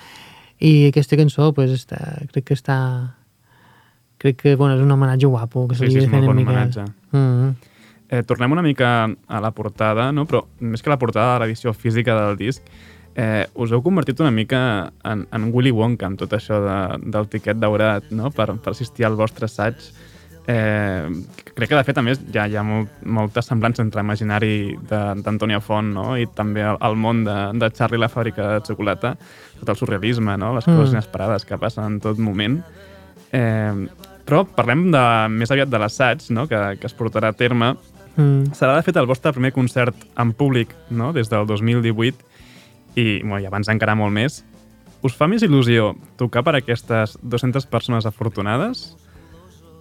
S4: I aquesta cançó, pues, està, crec que està... Crec que, bueno, és un homenatge guapo, que
S3: Sí,
S4: se li
S3: sí, és
S4: de
S3: molt bon
S4: mica...
S3: homenatge.
S4: Mm -hmm.
S3: Eh, tornem una mica a la portada, no? però més que la portada de l'edició física del disc, eh, us heu convertit una mica en, en Willy Wonka amb tot això de, del tiquet daurat no? per, per assistir al vostre assaig. Eh, crec que, de fet, a més, hi ha, hi ha molt, moltes semblants entre imaginari de- d'Antònia Font no? i també el, el món de, de Charlie la fàbrica de xocolata, tot el surrealisme, no? les coses
S4: Mm.
S3: inesperades que passen en tot moment. Eh, però parlem de, més aviat de l'assaig no? que, que es portarà a terme
S4: Mm.
S3: Serà, de fet, el vostre primer concert en públic no? des del 2018 i, bueno, i abans encara molt més. Us fa més il·lusió tocar per aquestes 200 persones afortunades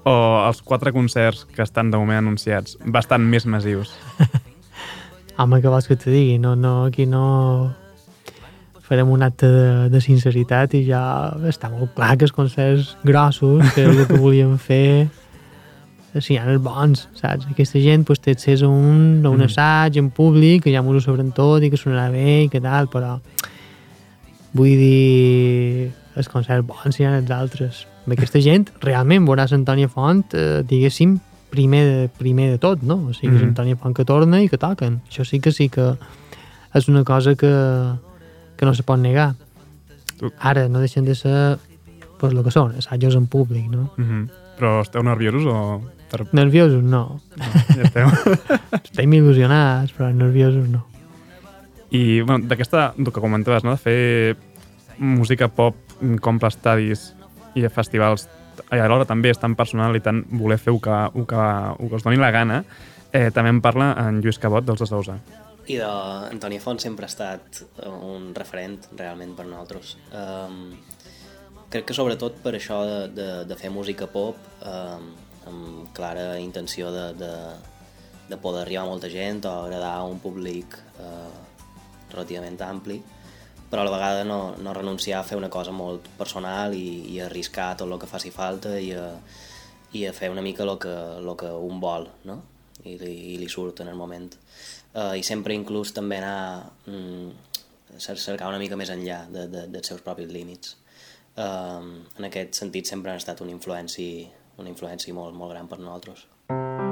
S3: o els quatre concerts que estan de moment anunciats bastant més massius?
S4: Home, què vols que te digui? No, no, aquí no farem un acte de, de sinceritat i ja està molt clar que els concerts grossos, que és el que volíem fer, si hi ha els bons, saps? Aquesta gent pues, té accés a un, a un
S3: Mhm.
S4: assaig en públic, que ja m'ho sabrem tot i que sonarà bé i que tal, però vull dir els concerts bons hi ha els altres. Amb aquesta gent realment veuràs Antònia Font, eh, diguéssim, primer de, primer de tot, no? O sigui, mm
S3: Mhm.
S4: Antònia Font que torna i que toquen. Això sí que sí que és una cosa que, que no se pot negar. Ara no deixen de ser pues, el que són, assajos en públic, no?
S3: Mm -hmm. Però esteu nerviosos o... Per...
S4: Nerviosos no.
S3: No, ja esteu.
S4: Estem il·lusionats, però nerviosos no.
S3: I bueno, d'aquesta, el que comentaves, no? de fer música pop com per estadis i festivals, i alhora també és tan personal i tan voler fer el que, el que, el que us doni la gana, eh, també en parla en Lluís Cabot dels de Sousa.
S7: I d'Antònia Font sempre ha estat un referent realment per nosaltres. Um, crec que sobretot per això de, de, de fer música pop um, amb clara intenció de, de, de poder arribar a molta gent o agradar a un públic uh, relativament ampli però a la vegada no, no renunciar a fer una cosa molt personal i, i arriscar tot el que faci falta i a, i a fer una mica el que, lo que un vol no? I, li, i li surt en el moment. Uh, i sempre inclús també anar mm, cer- cercar una mica més enllà de, de, dels seus propis límits. Um, en aquest sentit sempre han estat una influència, una influència molt, molt gran per nosaltres.
S2: Nit,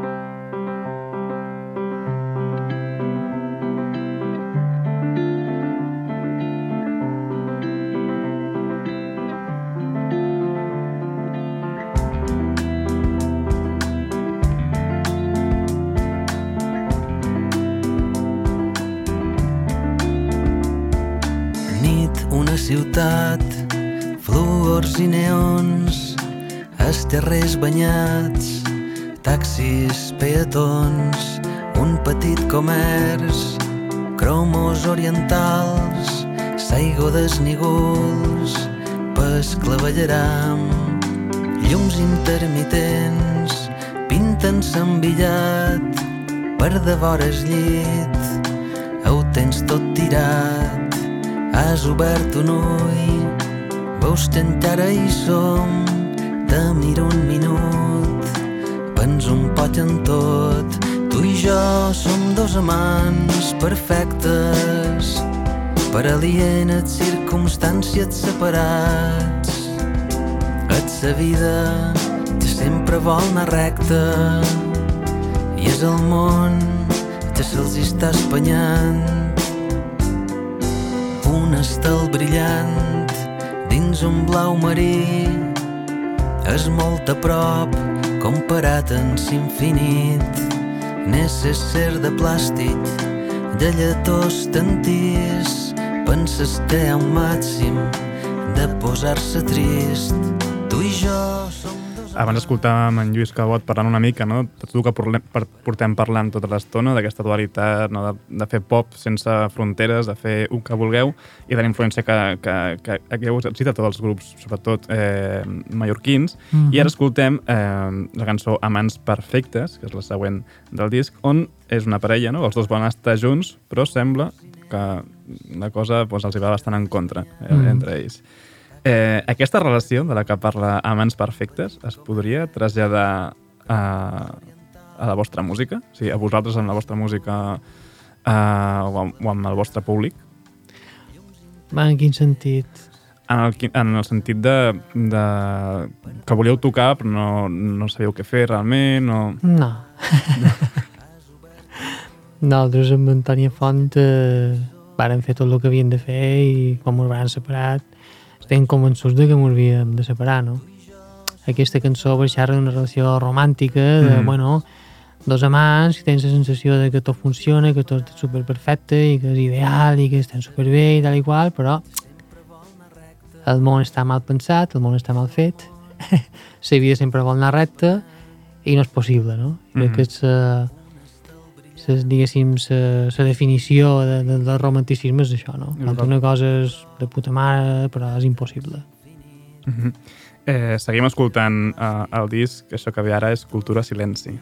S2: i neons, els carrers banyats, taxis, peatons, un petit comerç, cromos orientals, saigo desnígols, pes clavellaram, llums intermitents, pinten s'envillat, per devores llit, ho tens tot tirat, has obert un ull, que encara hi som, te miro un minut, penso un poc en tot, tu i jo som dos amants perfectes, per alienes circumstàncies separats. És la vida que sempre vol anar recta i és el món que se'ls està espanyant. Un estel brillant dins un blau marí és molt a prop comparat amb l'infinit. Necessar de plàstic, de lletós tantís, penses ha un màxim de posar-se trist. Tu i jo.
S3: Abans escoltàvem en Lluís Cabot parlant una mica, no? de tot el que portem parlant tota l'estona, d'aquesta dualitat, no? de, de fer pop sense fronteres, de fer el que vulgueu, i de la influència que, que, que, que heu exercit a tots els grups, sobretot eh, mallorquins.
S4: Mhm.
S3: I ara escoltem eh, la cançó Amants Perfectes, que és la següent del disc, on és una parella, no? els dos van estar junts, però sembla que la cosa doncs, els hi va bastant en contra eh,
S4: Mhm.
S3: entre ells. Eh, aquesta relació de la que parla Amants Perfectes es podria traslladar a, a la vostra música? O sigui, a vosaltres amb la vostra música eh, o, amb, o amb el vostre públic?
S4: Va, en quin sentit?
S3: en el, en el sentit de, de que volíeu tocar però no, no sabíeu què fer realment o...
S4: No. Nosaltres amb Antònia Font eh, vàrem fer tot el que havíem de fer i quan ens van separat estem convençuts de que ens havíem de separar, no? Aquesta cançó xerra d'una relació romàntica, de,
S3: Mhm.
S4: bueno, dos amants que tens la sensació de que tot funciona, que tot és superperfecte i que és ideal i que estan superbé i tal i qual, però el món està mal pensat, el món està mal fet, la vida sempre vol anar recta i no és possible, no? Crec
S3: Mhm.
S4: que és, uh, ses, diguéssim, la definició de, de, del romanticisme és això, no? Quan
S3: igual.
S4: una cosa és de puta mare, però és impossible.
S3: Mhm. Eh, seguim escoltant eh, el disc, això que ve ara és Cultura Silenci.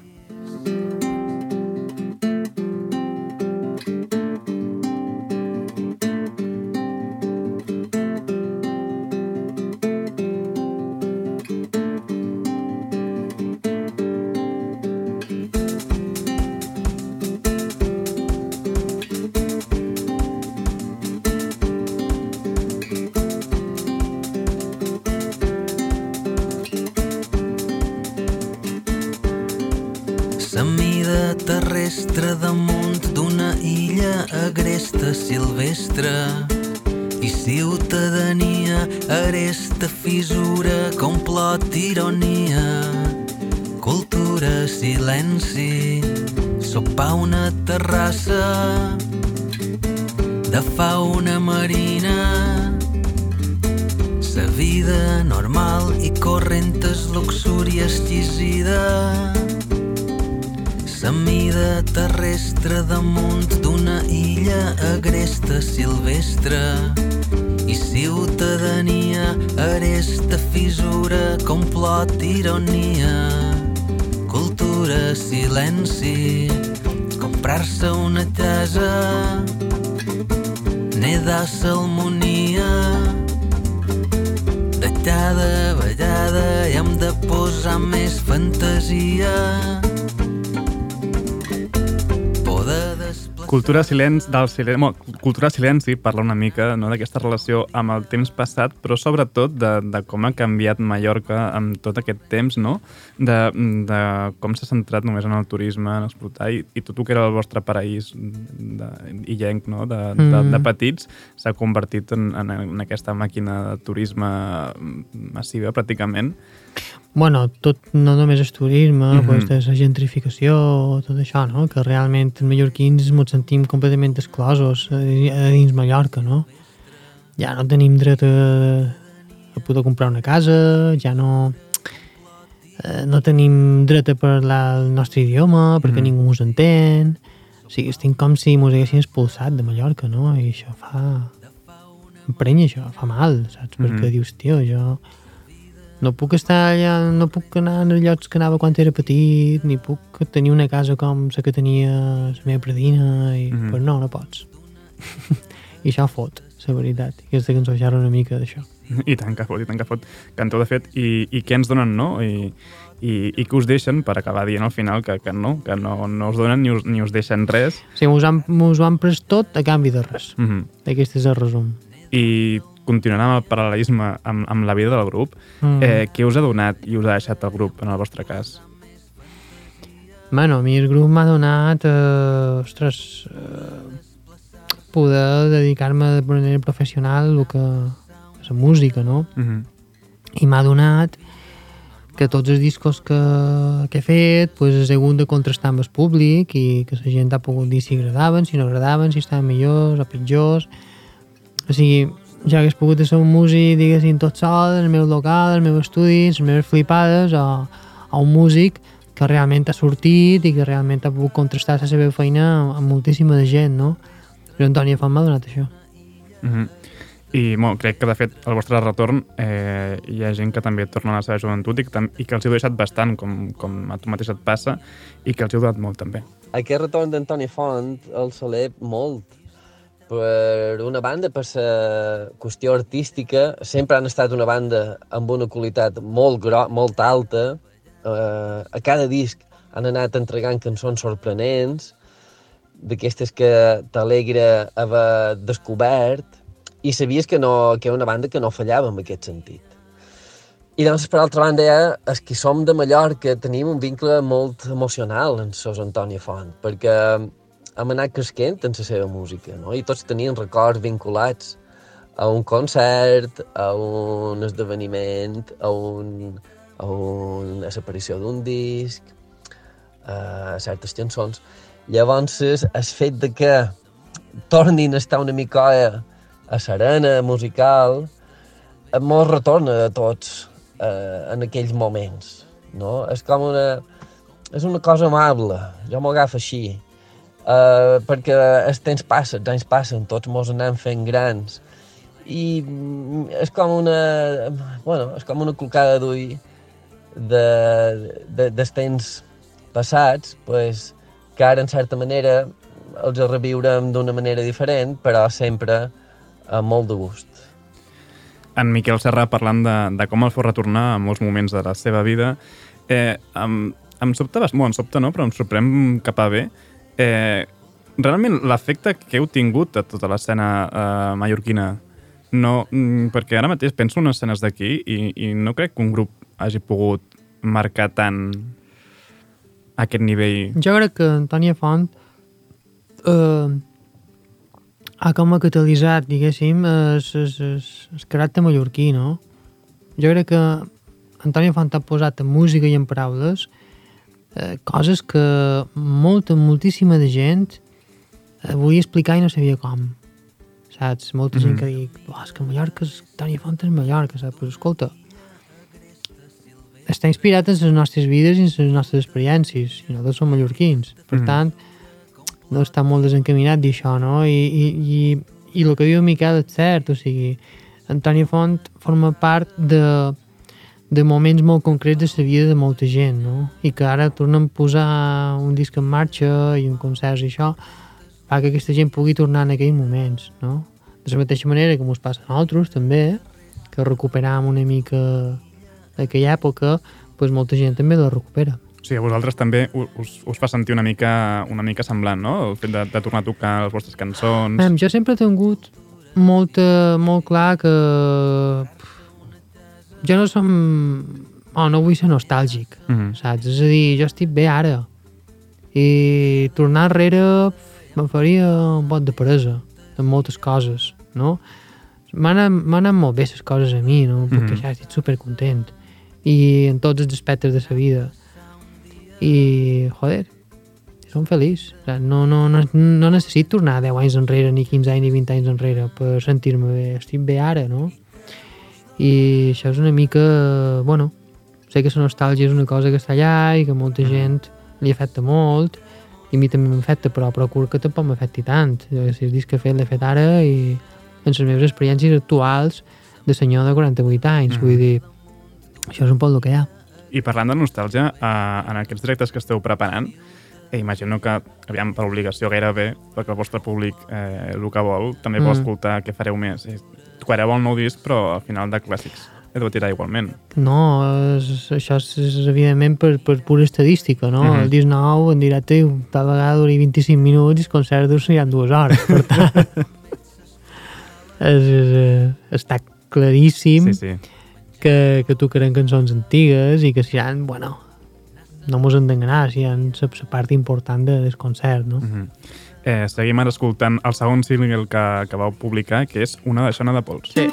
S2: Terrestre damunt d'una illa agresta silvestre. I ciutadania aresta fissura complot ironia cultura silenci sopar una terrassa complot ironia Cultura Silenci,
S3: del silen... bueno, Cultura Silenci parla una mica no, d'aquesta relació amb el temps passat, però sobretot de, de com ha canviat Mallorca amb tot aquest temps, no? de, de com s'ha centrat només en el turisme, en explotar, i, i tot el que era el vostre paraís de, illenc, no? de, de,
S4: Mm.
S3: de petits, s'ha convertit en, en, en aquesta màquina de turisme massiva, pràcticament.
S4: Bueno, tot, no només és turisme, mm. -hmm. pues, la gentrificació, tot això, no? Que realment els mallorquins ens sentim completament exclosos a, a dins Mallorca, no? Ja no tenim dret a, a poder comprar una casa, ja no... eh, no tenim dret a parlar el nostre idioma perquè
S3: Mhm.
S4: ningú ens entén. O sigui, estem com si ens haguessin expulsat de Mallorca, no? I això fa... Emprenya això, fa mal, saps? Perquè
S3: Mhm.
S4: dius, tio, jo no puc estar allà, no puc anar en els llocs que anava quan era petit, ni puc tenir una casa com la que tenia la meva predina, i, mm -hmm. però no, no pots. I això fot, la veritat. I aquesta cançó xerra una mica d'això.
S3: I tant que fot, i tant que fot. Canteu, de fet, i, i què ens donen, no? I, i, i que us deixen per acabar dient al final que, que no, que no, no us donen ni us, ni us deixen res.
S4: O sigui, mos han, ho han pres tot a canvi de res.
S3: Mm -hmm.
S4: Aquest és el resum.
S3: I continuant amb el paral·lelisme amb, amb la vida del grup,
S4: Mm.
S3: eh, què us ha donat i us ha deixat el grup, en el vostre cas?
S4: Bueno, a mi el grup m'ha donat, eh, ostres, eh, poder dedicar-me de manera professional el que, a la música, no?
S3: Mm -hmm.
S4: i m'ha donat que tots els discos que, que he fet pues, he hagut de contrastar amb el públic i que la gent ha pogut dir si agradaven, si no agradaven, si estaven millors o pitjors. O sigui, ja hagués pogut ser un músic, diguéssim, tot sol, en el meu local, el meu estudi, les meves flipades, o, o un músic que realment ha sortit i que realment ha pogut contrastar la seva feina amb, moltíssima de gent, no? I Antònia Font m'ha donat això.
S3: Mm -hmm. I bueno, crec que, de fet, al vostre retorn eh, hi ha gent que també torna a la seva joventut i que, i que els heu deixat bastant, com, com a tu mateix et passa, i que els heu donat molt, també.
S8: Aquest retorn d'Antoni Font el celeb molt. Per una banda, per la qüestió artística, sempre han estat una banda amb una qualitat molt, gro molt alta. Eh, a cada disc han anat entregant cançons sorprenents, d'aquestes que t'alegra haver descobert, i sabies que, no, que era una banda que no fallava en aquest sentit. I doncs, per altra banda, ja, els que som de Mallorca tenim un vincle molt emocional en Sos Antònia Font, perquè hem anat cresquent en la seva música, no? i tots tenien records vinculats a un concert, a un esdeveniment, a, un, a una aparició d'un disc, a certes cançons. Llavors, el fet de que tornin a estar una mica a serena, musical, molt retorna a tots eh, en aquells moments. No? És com una... És una cosa amable, jo m'ho agafo així. Eh, perquè els temps passen, els anys passen, tots mos anem fent grans. I mm, és com una... Bueno, és com una colcada d'ull de, de, dels temps passats, pues, que ara, en certa manera, els reviurem d'una manera diferent, però sempre amb molt de gust
S3: en Miquel Serra parlant de, de com el fos retornar a molts moments de la seva vida. Eh, em, em sobta, bueno, em sobta no, però em sorprèn cap a bé. Eh, realment l'efecte que heu tingut a tota l'escena eh, mallorquina no, mm, perquè ara mateix penso en escenes d'aquí i, i no crec que un grup hagi pogut marcar tant aquest nivell.
S4: Jo crec que Antònia Font eh, ha com a catalitzat, diguéssim, el, caràcter mallorquí, no? Jo crec que Antoni Font ha posat en música i en paraules eh, coses que molta, moltíssima de gent eh, volia explicar i no sabia com. Saps? Molta mm -hmm. gent que dic, oh, és que Mallorca, és, Antoni Font és Mallorca, saps? Però escolta, està inspirat en les nostres vides i en les nostres experiències, i nosaltres som mallorquins. Per mm -hmm. tant, no està molt desencaminat d'això, no? I, i, i, i el que diu Miquel és cert, o sigui, Antoni Font forma part de, de moments molt concrets de la vida de molta gent, no? I que ara tornen a posar un disc en marxa i un concert i això que aquesta gent pugui tornar en aquells moments, no? De la mateixa manera que ens passa a nosaltres, també, que recuperam una mica d'aquella època, doncs molta gent també la recupera.
S3: Sí, a vosaltres també us, us fa sentir una mica, una mica semblant, no? El fet de, de tornar a tocar les vostres cançons...
S4: Mem, jo sempre he tingut molt, molt clar que... Jo no som... Oh, no vull ser nostàlgic, mm -hmm. saps? És a dir, jo estic bé ara. I tornar enrere me faria un bot de presa en moltes coses, no? M'han anat molt bé les coses a mi, no? Perquè mm -hmm. ja estic supercontent. I en tots els aspectes de la vida i, joder, som feliç. No, no, no, no necessito tornar 10 anys enrere, ni 15 anys, ni 20 anys enrere per sentir-me bé. Estic bé ara, no? I això és una mica... Bueno, sé que la nostàlgia és una cosa que està allà i que molta gent li afecta molt i a mi també m'afecta, però procuro que tampoc m'afecti tant. Si el disc que he fet l'he fet ara i en les meves experiències actuals de senyor de 48 anys. Mm. Vull dir, això és un poc el que hi ha.
S3: I parlant de nostàlgia, eh, en aquests directes que esteu preparant, eh, imagino que, aviam, per obligació gairebé, perquè el vostre públic eh, el que vol, també mm. vol escoltar què fareu més. Eh, tocareu el nou disc, però al final de clàssics he de tirar igualment.
S4: No, és, això és, és evidentment per, per pura estadística, no? Mm -hmm. El disc nou en directe tal vegada duri 25 minuts i els concerts duren dues hores, per tant... és, és, és, està claríssim
S3: sí, sí
S4: que, que tocarem cançons antigues i que seran, bueno, no mos d'enganar, seran la part important de, del concert, no? Mm -hmm.
S3: Eh, seguim ara escoltant el segon single que, que vau publicar, que és Una deixona de pols.
S4: Sí.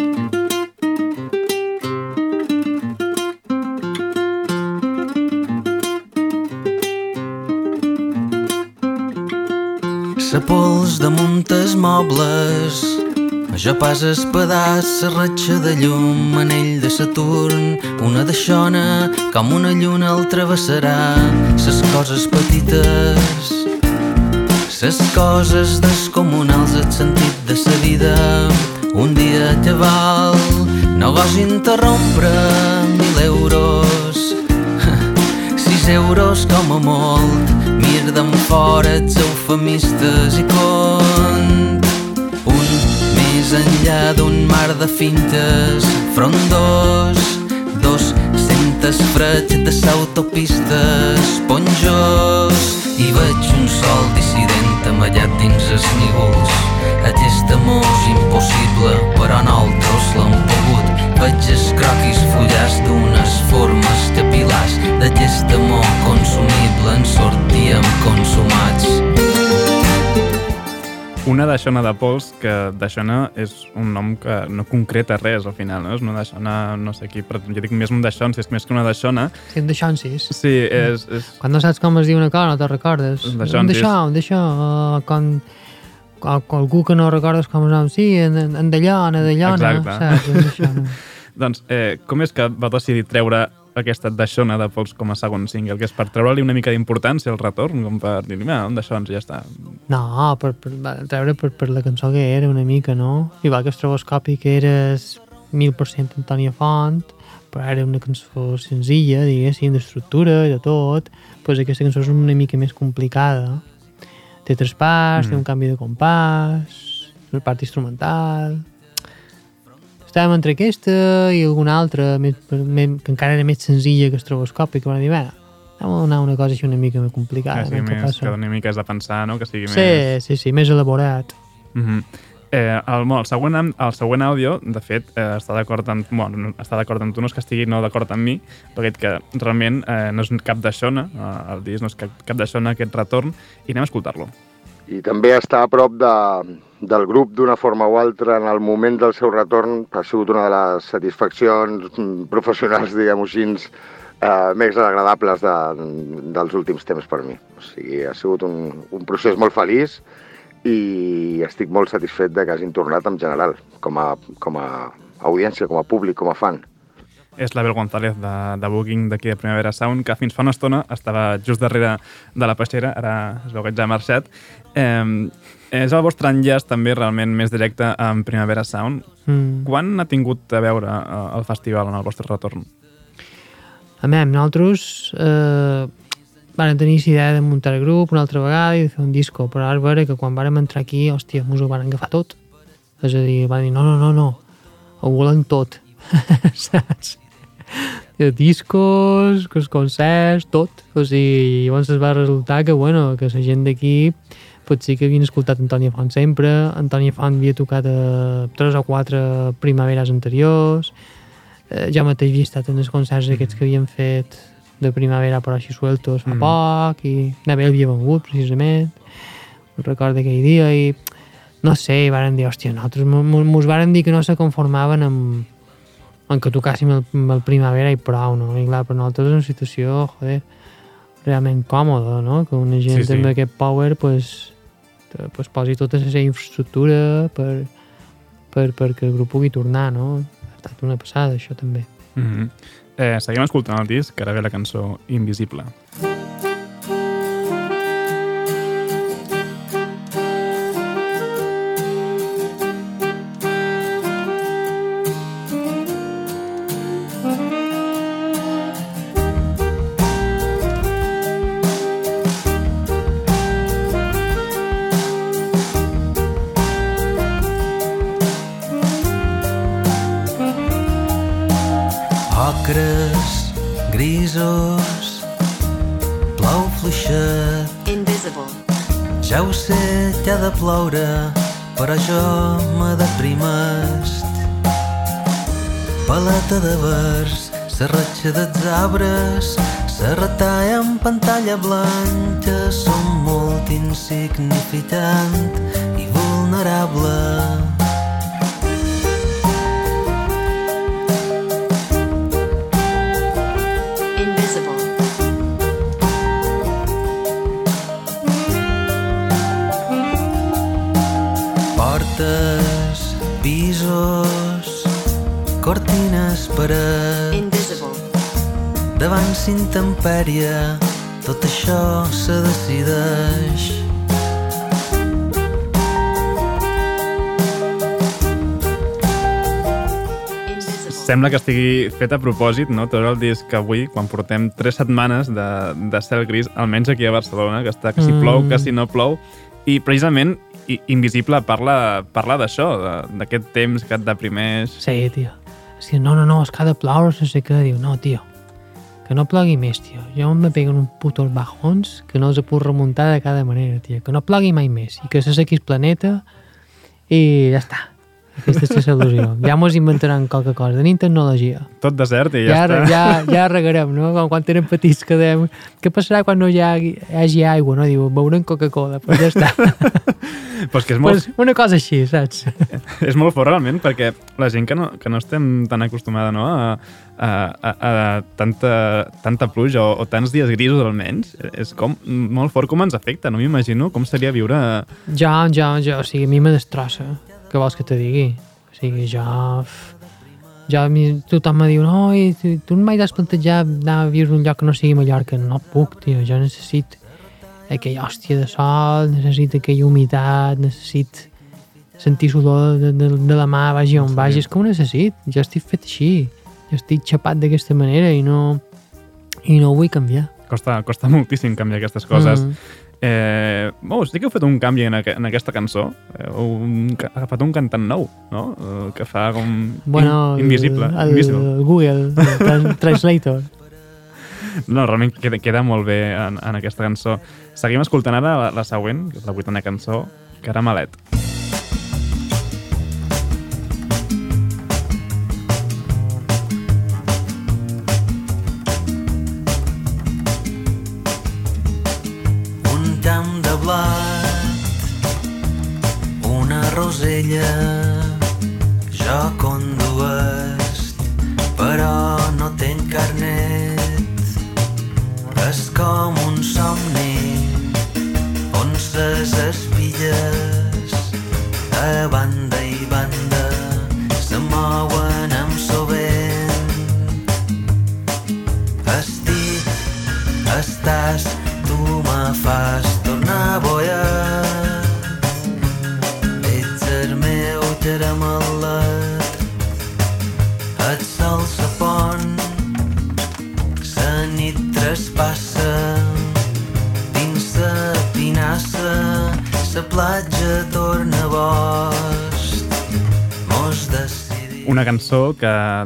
S2: La pols damunt els mobles jo pas la ratxa de llum, anell de Saturn, una deixona, com una lluna el travessarà, ses coses petites, ses coses descomunals, el sentit de sa vida, un dia te val, no vas interrompre mil euros, sis euros com a molt, mir fora els eufemistes i cont. Més enllà d'un mar de fintes frondós, dos centes freig de s'autopistes ponjós i veig un sol dissident amallat dins els nígols. Aquest amor és impossible, però nosaltres l'hem pogut. Veig els croquis fullars d'unes formes capilars d'aquest amor consumible en sortíem consumats.
S3: Una daixona de pols, que daixona és un nom que no concreta res al final, no? És una daixona, no sé qui, però jo dic més un daixon, si és més que una daixona.
S4: Sí, un daixonsis.
S3: Sí, és... és...
S4: Quan no saps com es diu una cosa, no te'n recordes.
S3: Un
S4: d'això, un d'això. uh, Quan, algú que no recordes com es nom, sí, en, en, en d'allona, d'allona,
S3: Exacte.
S4: saps? Un daixona.
S3: Doncs, eh, com és que va decidir treure aquesta daixona de pols com a segon single? Que és per treure-li una mica d'importància al retorn, com per dir, mira, un daixons, ja està.
S4: No, per, per, treure per, per la cançó que era una mica, no? Igual que estroboscopi que eres 1000% Antònia Font, però era una cançó senzilla, diguéssim, d'estructura i de tot, pues aquesta cançó és una mica més complicada. Té tres parts, mm. té un canvi de compàs, una part instrumental... Estàvem entre aquesta i alguna altra més, més, que encara era més senzilla que estroboscopi, que van dir, bé, anem a donar una cosa així una mica més complicada.
S3: que sigui més,
S4: passa?
S3: que doni miques de pensar, no? Que sigui
S4: Sí,
S3: més...
S4: sí, sí, més elaborat.
S3: Mm -hmm. eh, el, el, següent, el següent àudio, de fet, eh, està d'acord amb, bueno, no- està d'acord amb tu, no és que estigui no d'acord amb mi, perquè que realment eh, no és cap d'aixona, eh, el disc no és cap, cap d'aixona aquest retorn, i anem a escoltar-lo.
S9: I també estar a prop de, del grup d'una forma o altra en el moment del seu retorn ha sigut una de les satisfaccions mm, professionals, diguem-ho així, eh, més agradables de, dels últims temps per mi. O sigui, ha sigut un, un procés molt feliç i estic molt satisfet de que hagin tornat en general, com a, com a audiència, com a públic, com a fan.
S3: És l'Abel González de, de Booking d'aquí de Primavera Sound, que fins fa una estona estava just darrere de la peixera, ara es veu que ja ha marxat. Eh, és el vostre enllaç també realment més directe amb Primavera Sound.
S4: Mm.
S3: Quan ha tingut a veure eh, el festival en el vostre retorn?
S4: A més, nosaltres eh, vam tenir la idea de muntar el grup una altra vegada i de fer un disco, però ara veure que quan vàrem entrar aquí, hòstia, mos ho van agafar tot. És a dir, van dir, no, no, no, no, ho volen tot, saps? De discos, que els concerts, tot. O sigui, llavors es va resultar que, bueno, que la gent d'aquí potser que havien escoltat Antònia Font sempre, Antònia Font havia tocat a tres o quatre primaveres anteriors, eh, jo mateix havia estat en els concerts aquests que havien fet de primavera però així sueltos fa
S3: Mm.
S4: poc i Nabel havia vengut precisament me'n recordo aquell dia i no sé, i varen dir, hòstia, nosaltres mo- mo- mos varen dir que no se conformaven amb, amb que tocàssim el, el primavera i prou, no? I clar, per nosaltres és una situació, joder, realment còmoda, no? Que una gent
S3: Sí, sí.
S4: amb aquest power, pues, pues posi tota la seva infraestructura per, per, perquè el grup pugui tornar, no? Ha estat una passada, això també.
S3: Mm -hmm. eh, seguim escoltant el disc, que ara ve la cançó Invisible.
S2: Que ha de ploure, però jo me deprimest. Paleta de vers, serratxa dels arbres, la retalla en pantalla blanca, som molt insignificant i vulnerable. Portes, pisos, cortines, paret,
S1: Invisible.
S2: davant s'intempèrie, tot això se decideix.
S3: Sembla que estigui fet a propòsit, no? Tot el disc que avui, quan portem tres setmanes de, de cel gris, almenys aquí a Barcelona, que està que si
S4: Mm.
S3: plou, que si no plou, i precisament Invisible parla, parla d'això, d'aquest temps que et deprimeix.
S4: Sí, tio. Que no, no, no, és que ha de ploure, no sé què. Diu, no, tio. que no plogui més, tio. Jo me peguen un putos bajons que no els puc remuntar de cada manera, tio. Que no plogui mai més i que se el planeta i ja està. Aquesta és la solució. Ja mos inventaran qualque cosa. Tenim tecnologia.
S3: Tot desert i ja,
S4: Ja,
S3: està.
S4: ja, ja regarem, no? Com quan érem petits que dèiem què passarà quan no hi hagi, hi hagi aigua, no? Diu, beurem Coca-Cola, però ja està.
S3: És que és molt,
S4: pues una cosa així, saps?
S3: és molt fort realment, perquè la gent que no, que no estem tan acostumada no, a, a, a, a tanta, tanta pluja o, o tants dies grisos almenys, és com molt fort com ens afecta. No m'imagino com seria viure...
S4: Ja, ja, ja, o sigui, a mi me destrossa. Què vols que te digui? O sigui, a mi, tothom me diu, no, i tu, tu no mai t'has plantejat anar a viure un lloc que no sigui Mallorca. No puc, tio, jo necessit aquella hòstia de sol, necessit aquella humitat, necessit sentir sudor de, de, de la mà, vagi on vagi, és com ho necessit. Jo estic fet així, jo estic xapat d'aquesta manera i no, i no ho vull canviar.
S3: Costa, costa moltíssim canviar aquestes coses.
S4: Mm.
S3: Mm. Eh, oh, sí que heu fet un canvi en, aqu en aquesta cançó. Eh, un, ha agafat un cantant nou, no? Eh, que fa com
S4: Bueno,
S3: in, invisible.
S4: el,
S3: invisible.
S4: el Google, el tran- Translator.
S3: No, realment queda, queda molt bé en, en aquesta cançó. Seguim escoltant ara la, la següent, la vuitena cançó, Caramelet.
S2: un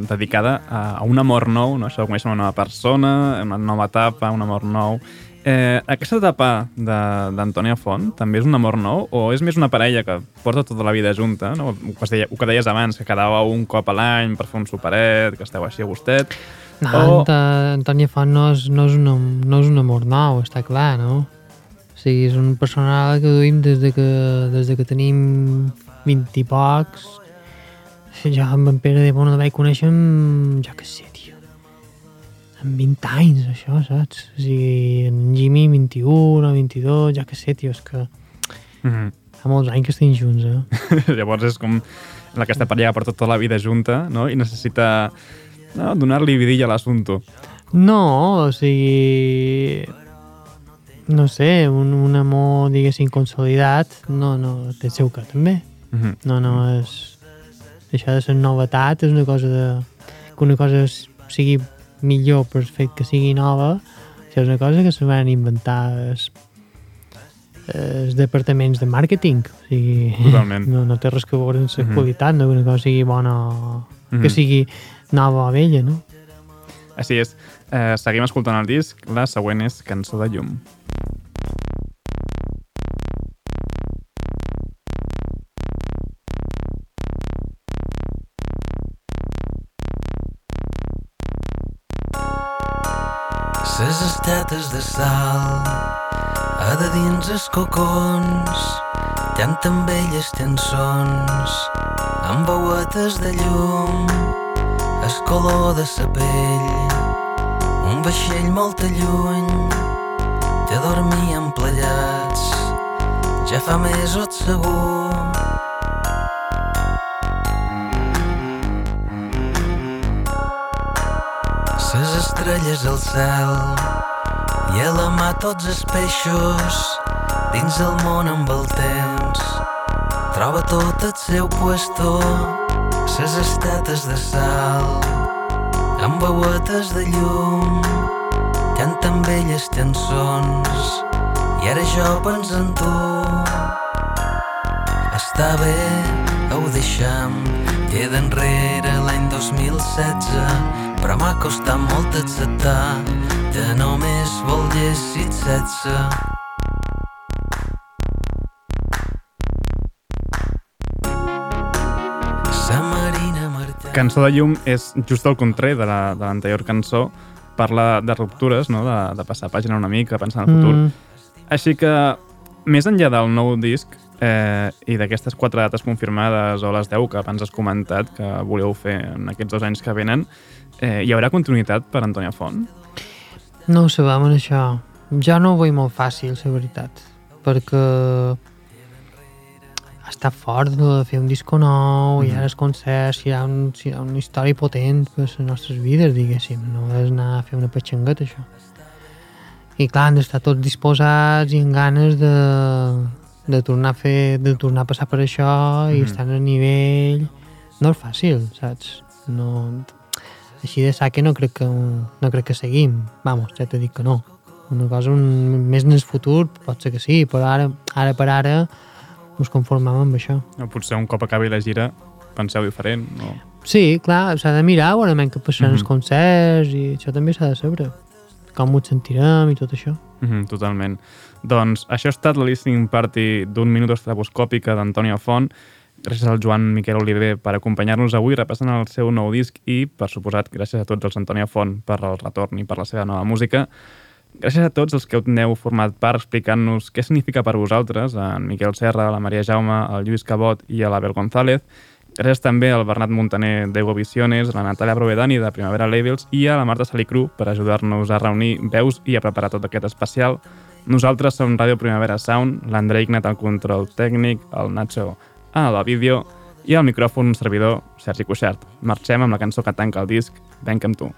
S3: dedicada a, a un amor nou, no? això de conèixer una nova persona, una nova etapa, un amor nou. Eh, aquesta etapa de- d'Antònia Font també és un amor nou o és més una parella que porta tota la vida junta? No? El, que deia, el que deies abans, que quedava un cop a l'any per fer un superet, que esteu així a gustet.
S4: No,
S3: O-.
S4: Antònia Font no és, no, és un, no és un amor nou, està clar, no? O sigui, és un personal que duim des de que, des de que tenim 20 i pocs. Jo amb en Pere de Bona el vaig conèixer amb, jo què sé, tio, amb 20 anys, això, saps? O sigui, en Jimmy 21 o 22, jo què sé, tio, és que
S3: Mm -hmm.
S4: fa molts anys que estem junts, eh?
S3: Llavors és com la aquesta parella que porta tota la vida junta no? i necessita no, donar-li vidilla a l'assumpte.
S4: No, o sigui... No sé, un, un amor, diguéssim, consolidat, no, no, té seu que també.
S3: Mm -hmm.
S4: No, no, és... Això de ser novetat és una cosa de... Que una cosa sigui millor per fet que sigui nova, això és una cosa que se van inventar els, els departaments de màrqueting. O sigui,
S3: Totalment.
S4: no, no té res que veure amb la
S3: Mhm.
S4: qualitat, no que una cosa sigui bona o
S3: Mhm.
S4: que sigui nova o vella, no?
S3: Així és. Eh, seguim escoltant el disc. La següent és Cançó de llum.
S2: Ses estetes de sal. A de dins els cocons llanten velles cançons amb veuetes de llum. El color de sa pell un vaixell molt lluny. Te dormien plegats ja fa mesos segur ses estrelles al cel i a la mà tots els peixos dins el món amb el temps. Troba tot el seu puesto ses estetes de sal amb veuetes de llum canten velles cançons. I ara jo penso en tu. Està bé, ho deixam queda enrere l'any 2016 però m'ha costat molt acceptar que només volguessis sexe.
S3: Cançó de llum és just el contrari de la- de l'anterior cançó. Parla de ruptures, no? de, de passar pàgina una mica, pensar en el futur.
S4: Mm.
S3: Així que, més enllà del nou disc eh, i d'aquestes quatre dates confirmades o les 10 que abans has comentat que voleu fer en aquests dos anys que venen, eh, hi haurà continuïtat per Antònia Font?
S4: No ho sabem, en això. Jo no ho veig molt fàcil, la veritat, perquè ha estat fort de fer un disco nou, i ara els concerts, hi ha, un, hi ha una història potent per les nostres vides, diguéssim. No és anar a fer una petxangueta, això. I clar, han d'estar tots disposats i amb ganes de, de tornar a fer, de tornar a passar per això i
S3: Mhm.
S4: estar al nivell... No és fàcil, saps? No, així de saque no crec que, no crec que seguim. Vamos, ja t'he dit que no. Una cosa un, més en el futur pot ser que sí, però ara, ara per ara ens conformam amb això.
S3: O potser un cop acabi la gira penseu diferent? No?
S4: Sí, clar, s'ha de mirar igualment que passaran
S3: Mhm.
S4: els concerts i això també s'ha de saber. Com ho sentirem i tot això.
S3: Mm -hmm, totalment. Doncs això ha estat la listening party d'un minut estraboscòpica d'Antònia Font. Gràcies al Joan Miquel Oliver per acompanyar-nos avui repassant el seu nou disc i, per suposat, gràcies a tots els Antònia Font per el retorn i per la seva nova música. Gràcies a tots els que n'heu format part explicant-nos què significa per vosaltres, a en Miquel Serra, la Maria Jaume, el Lluís Cabot i a l'Abel González. Gràcies també al Bernat Montaner d'Ego Visiones, a la Natàlia Provedani de Primavera Labels i a la Marta Salicru per ajudar-nos a reunir veus i a preparar tot aquest especial. Nosaltres som Ràdio Primavera Sound, l'Andrei Ignat al control tècnic, el Nacho a la vídeo i al micròfon un servidor, Sergi Cuixart. Marxem amb la cançó que tanca el disc, Venc amb tu.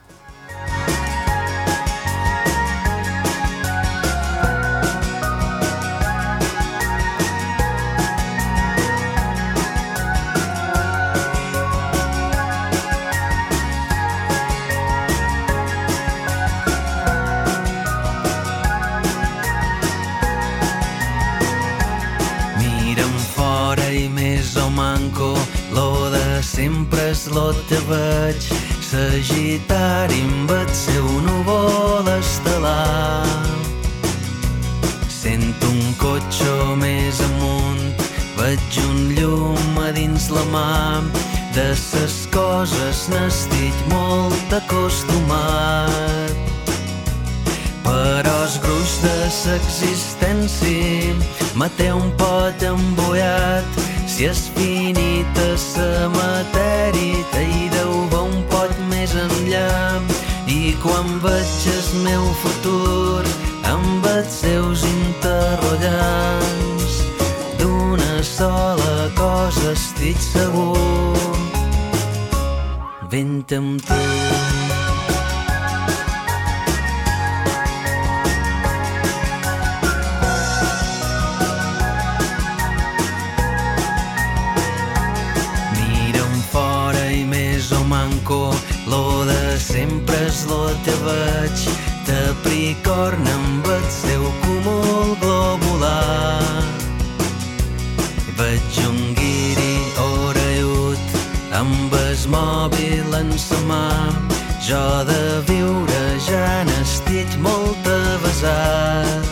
S2: Sagitari amb el seu núvol estel·lar. Sento un cotxe més amunt, veig un llum a dins la mà. De ses coses n'estic molt acostumat. Però el gruix de l'existència me té un pot embullat. Si és finita sa matèria, t'hi enllà. I quan veig el meu futur amb els seus interrogants, d'una sola cosa estic segur. Vent amb tu. Veig. Capricorn amb el seu cúmul globular. Veig un guiri orellut amb el mòbil en sa mà. Jo de viure ja n'estic molt avasat.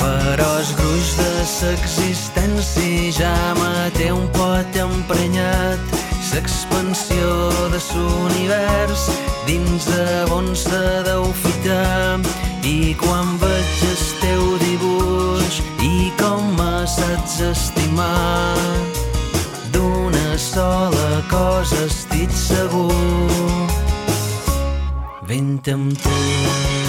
S2: Però el gruix de l'existència ja me té un pot emprenyat. L'expansió de l'univers dins de on se deu ficar. I quan veig el teu dibuix i com me saps estimar, d'una sola cosa estic segur. Vent amb tu.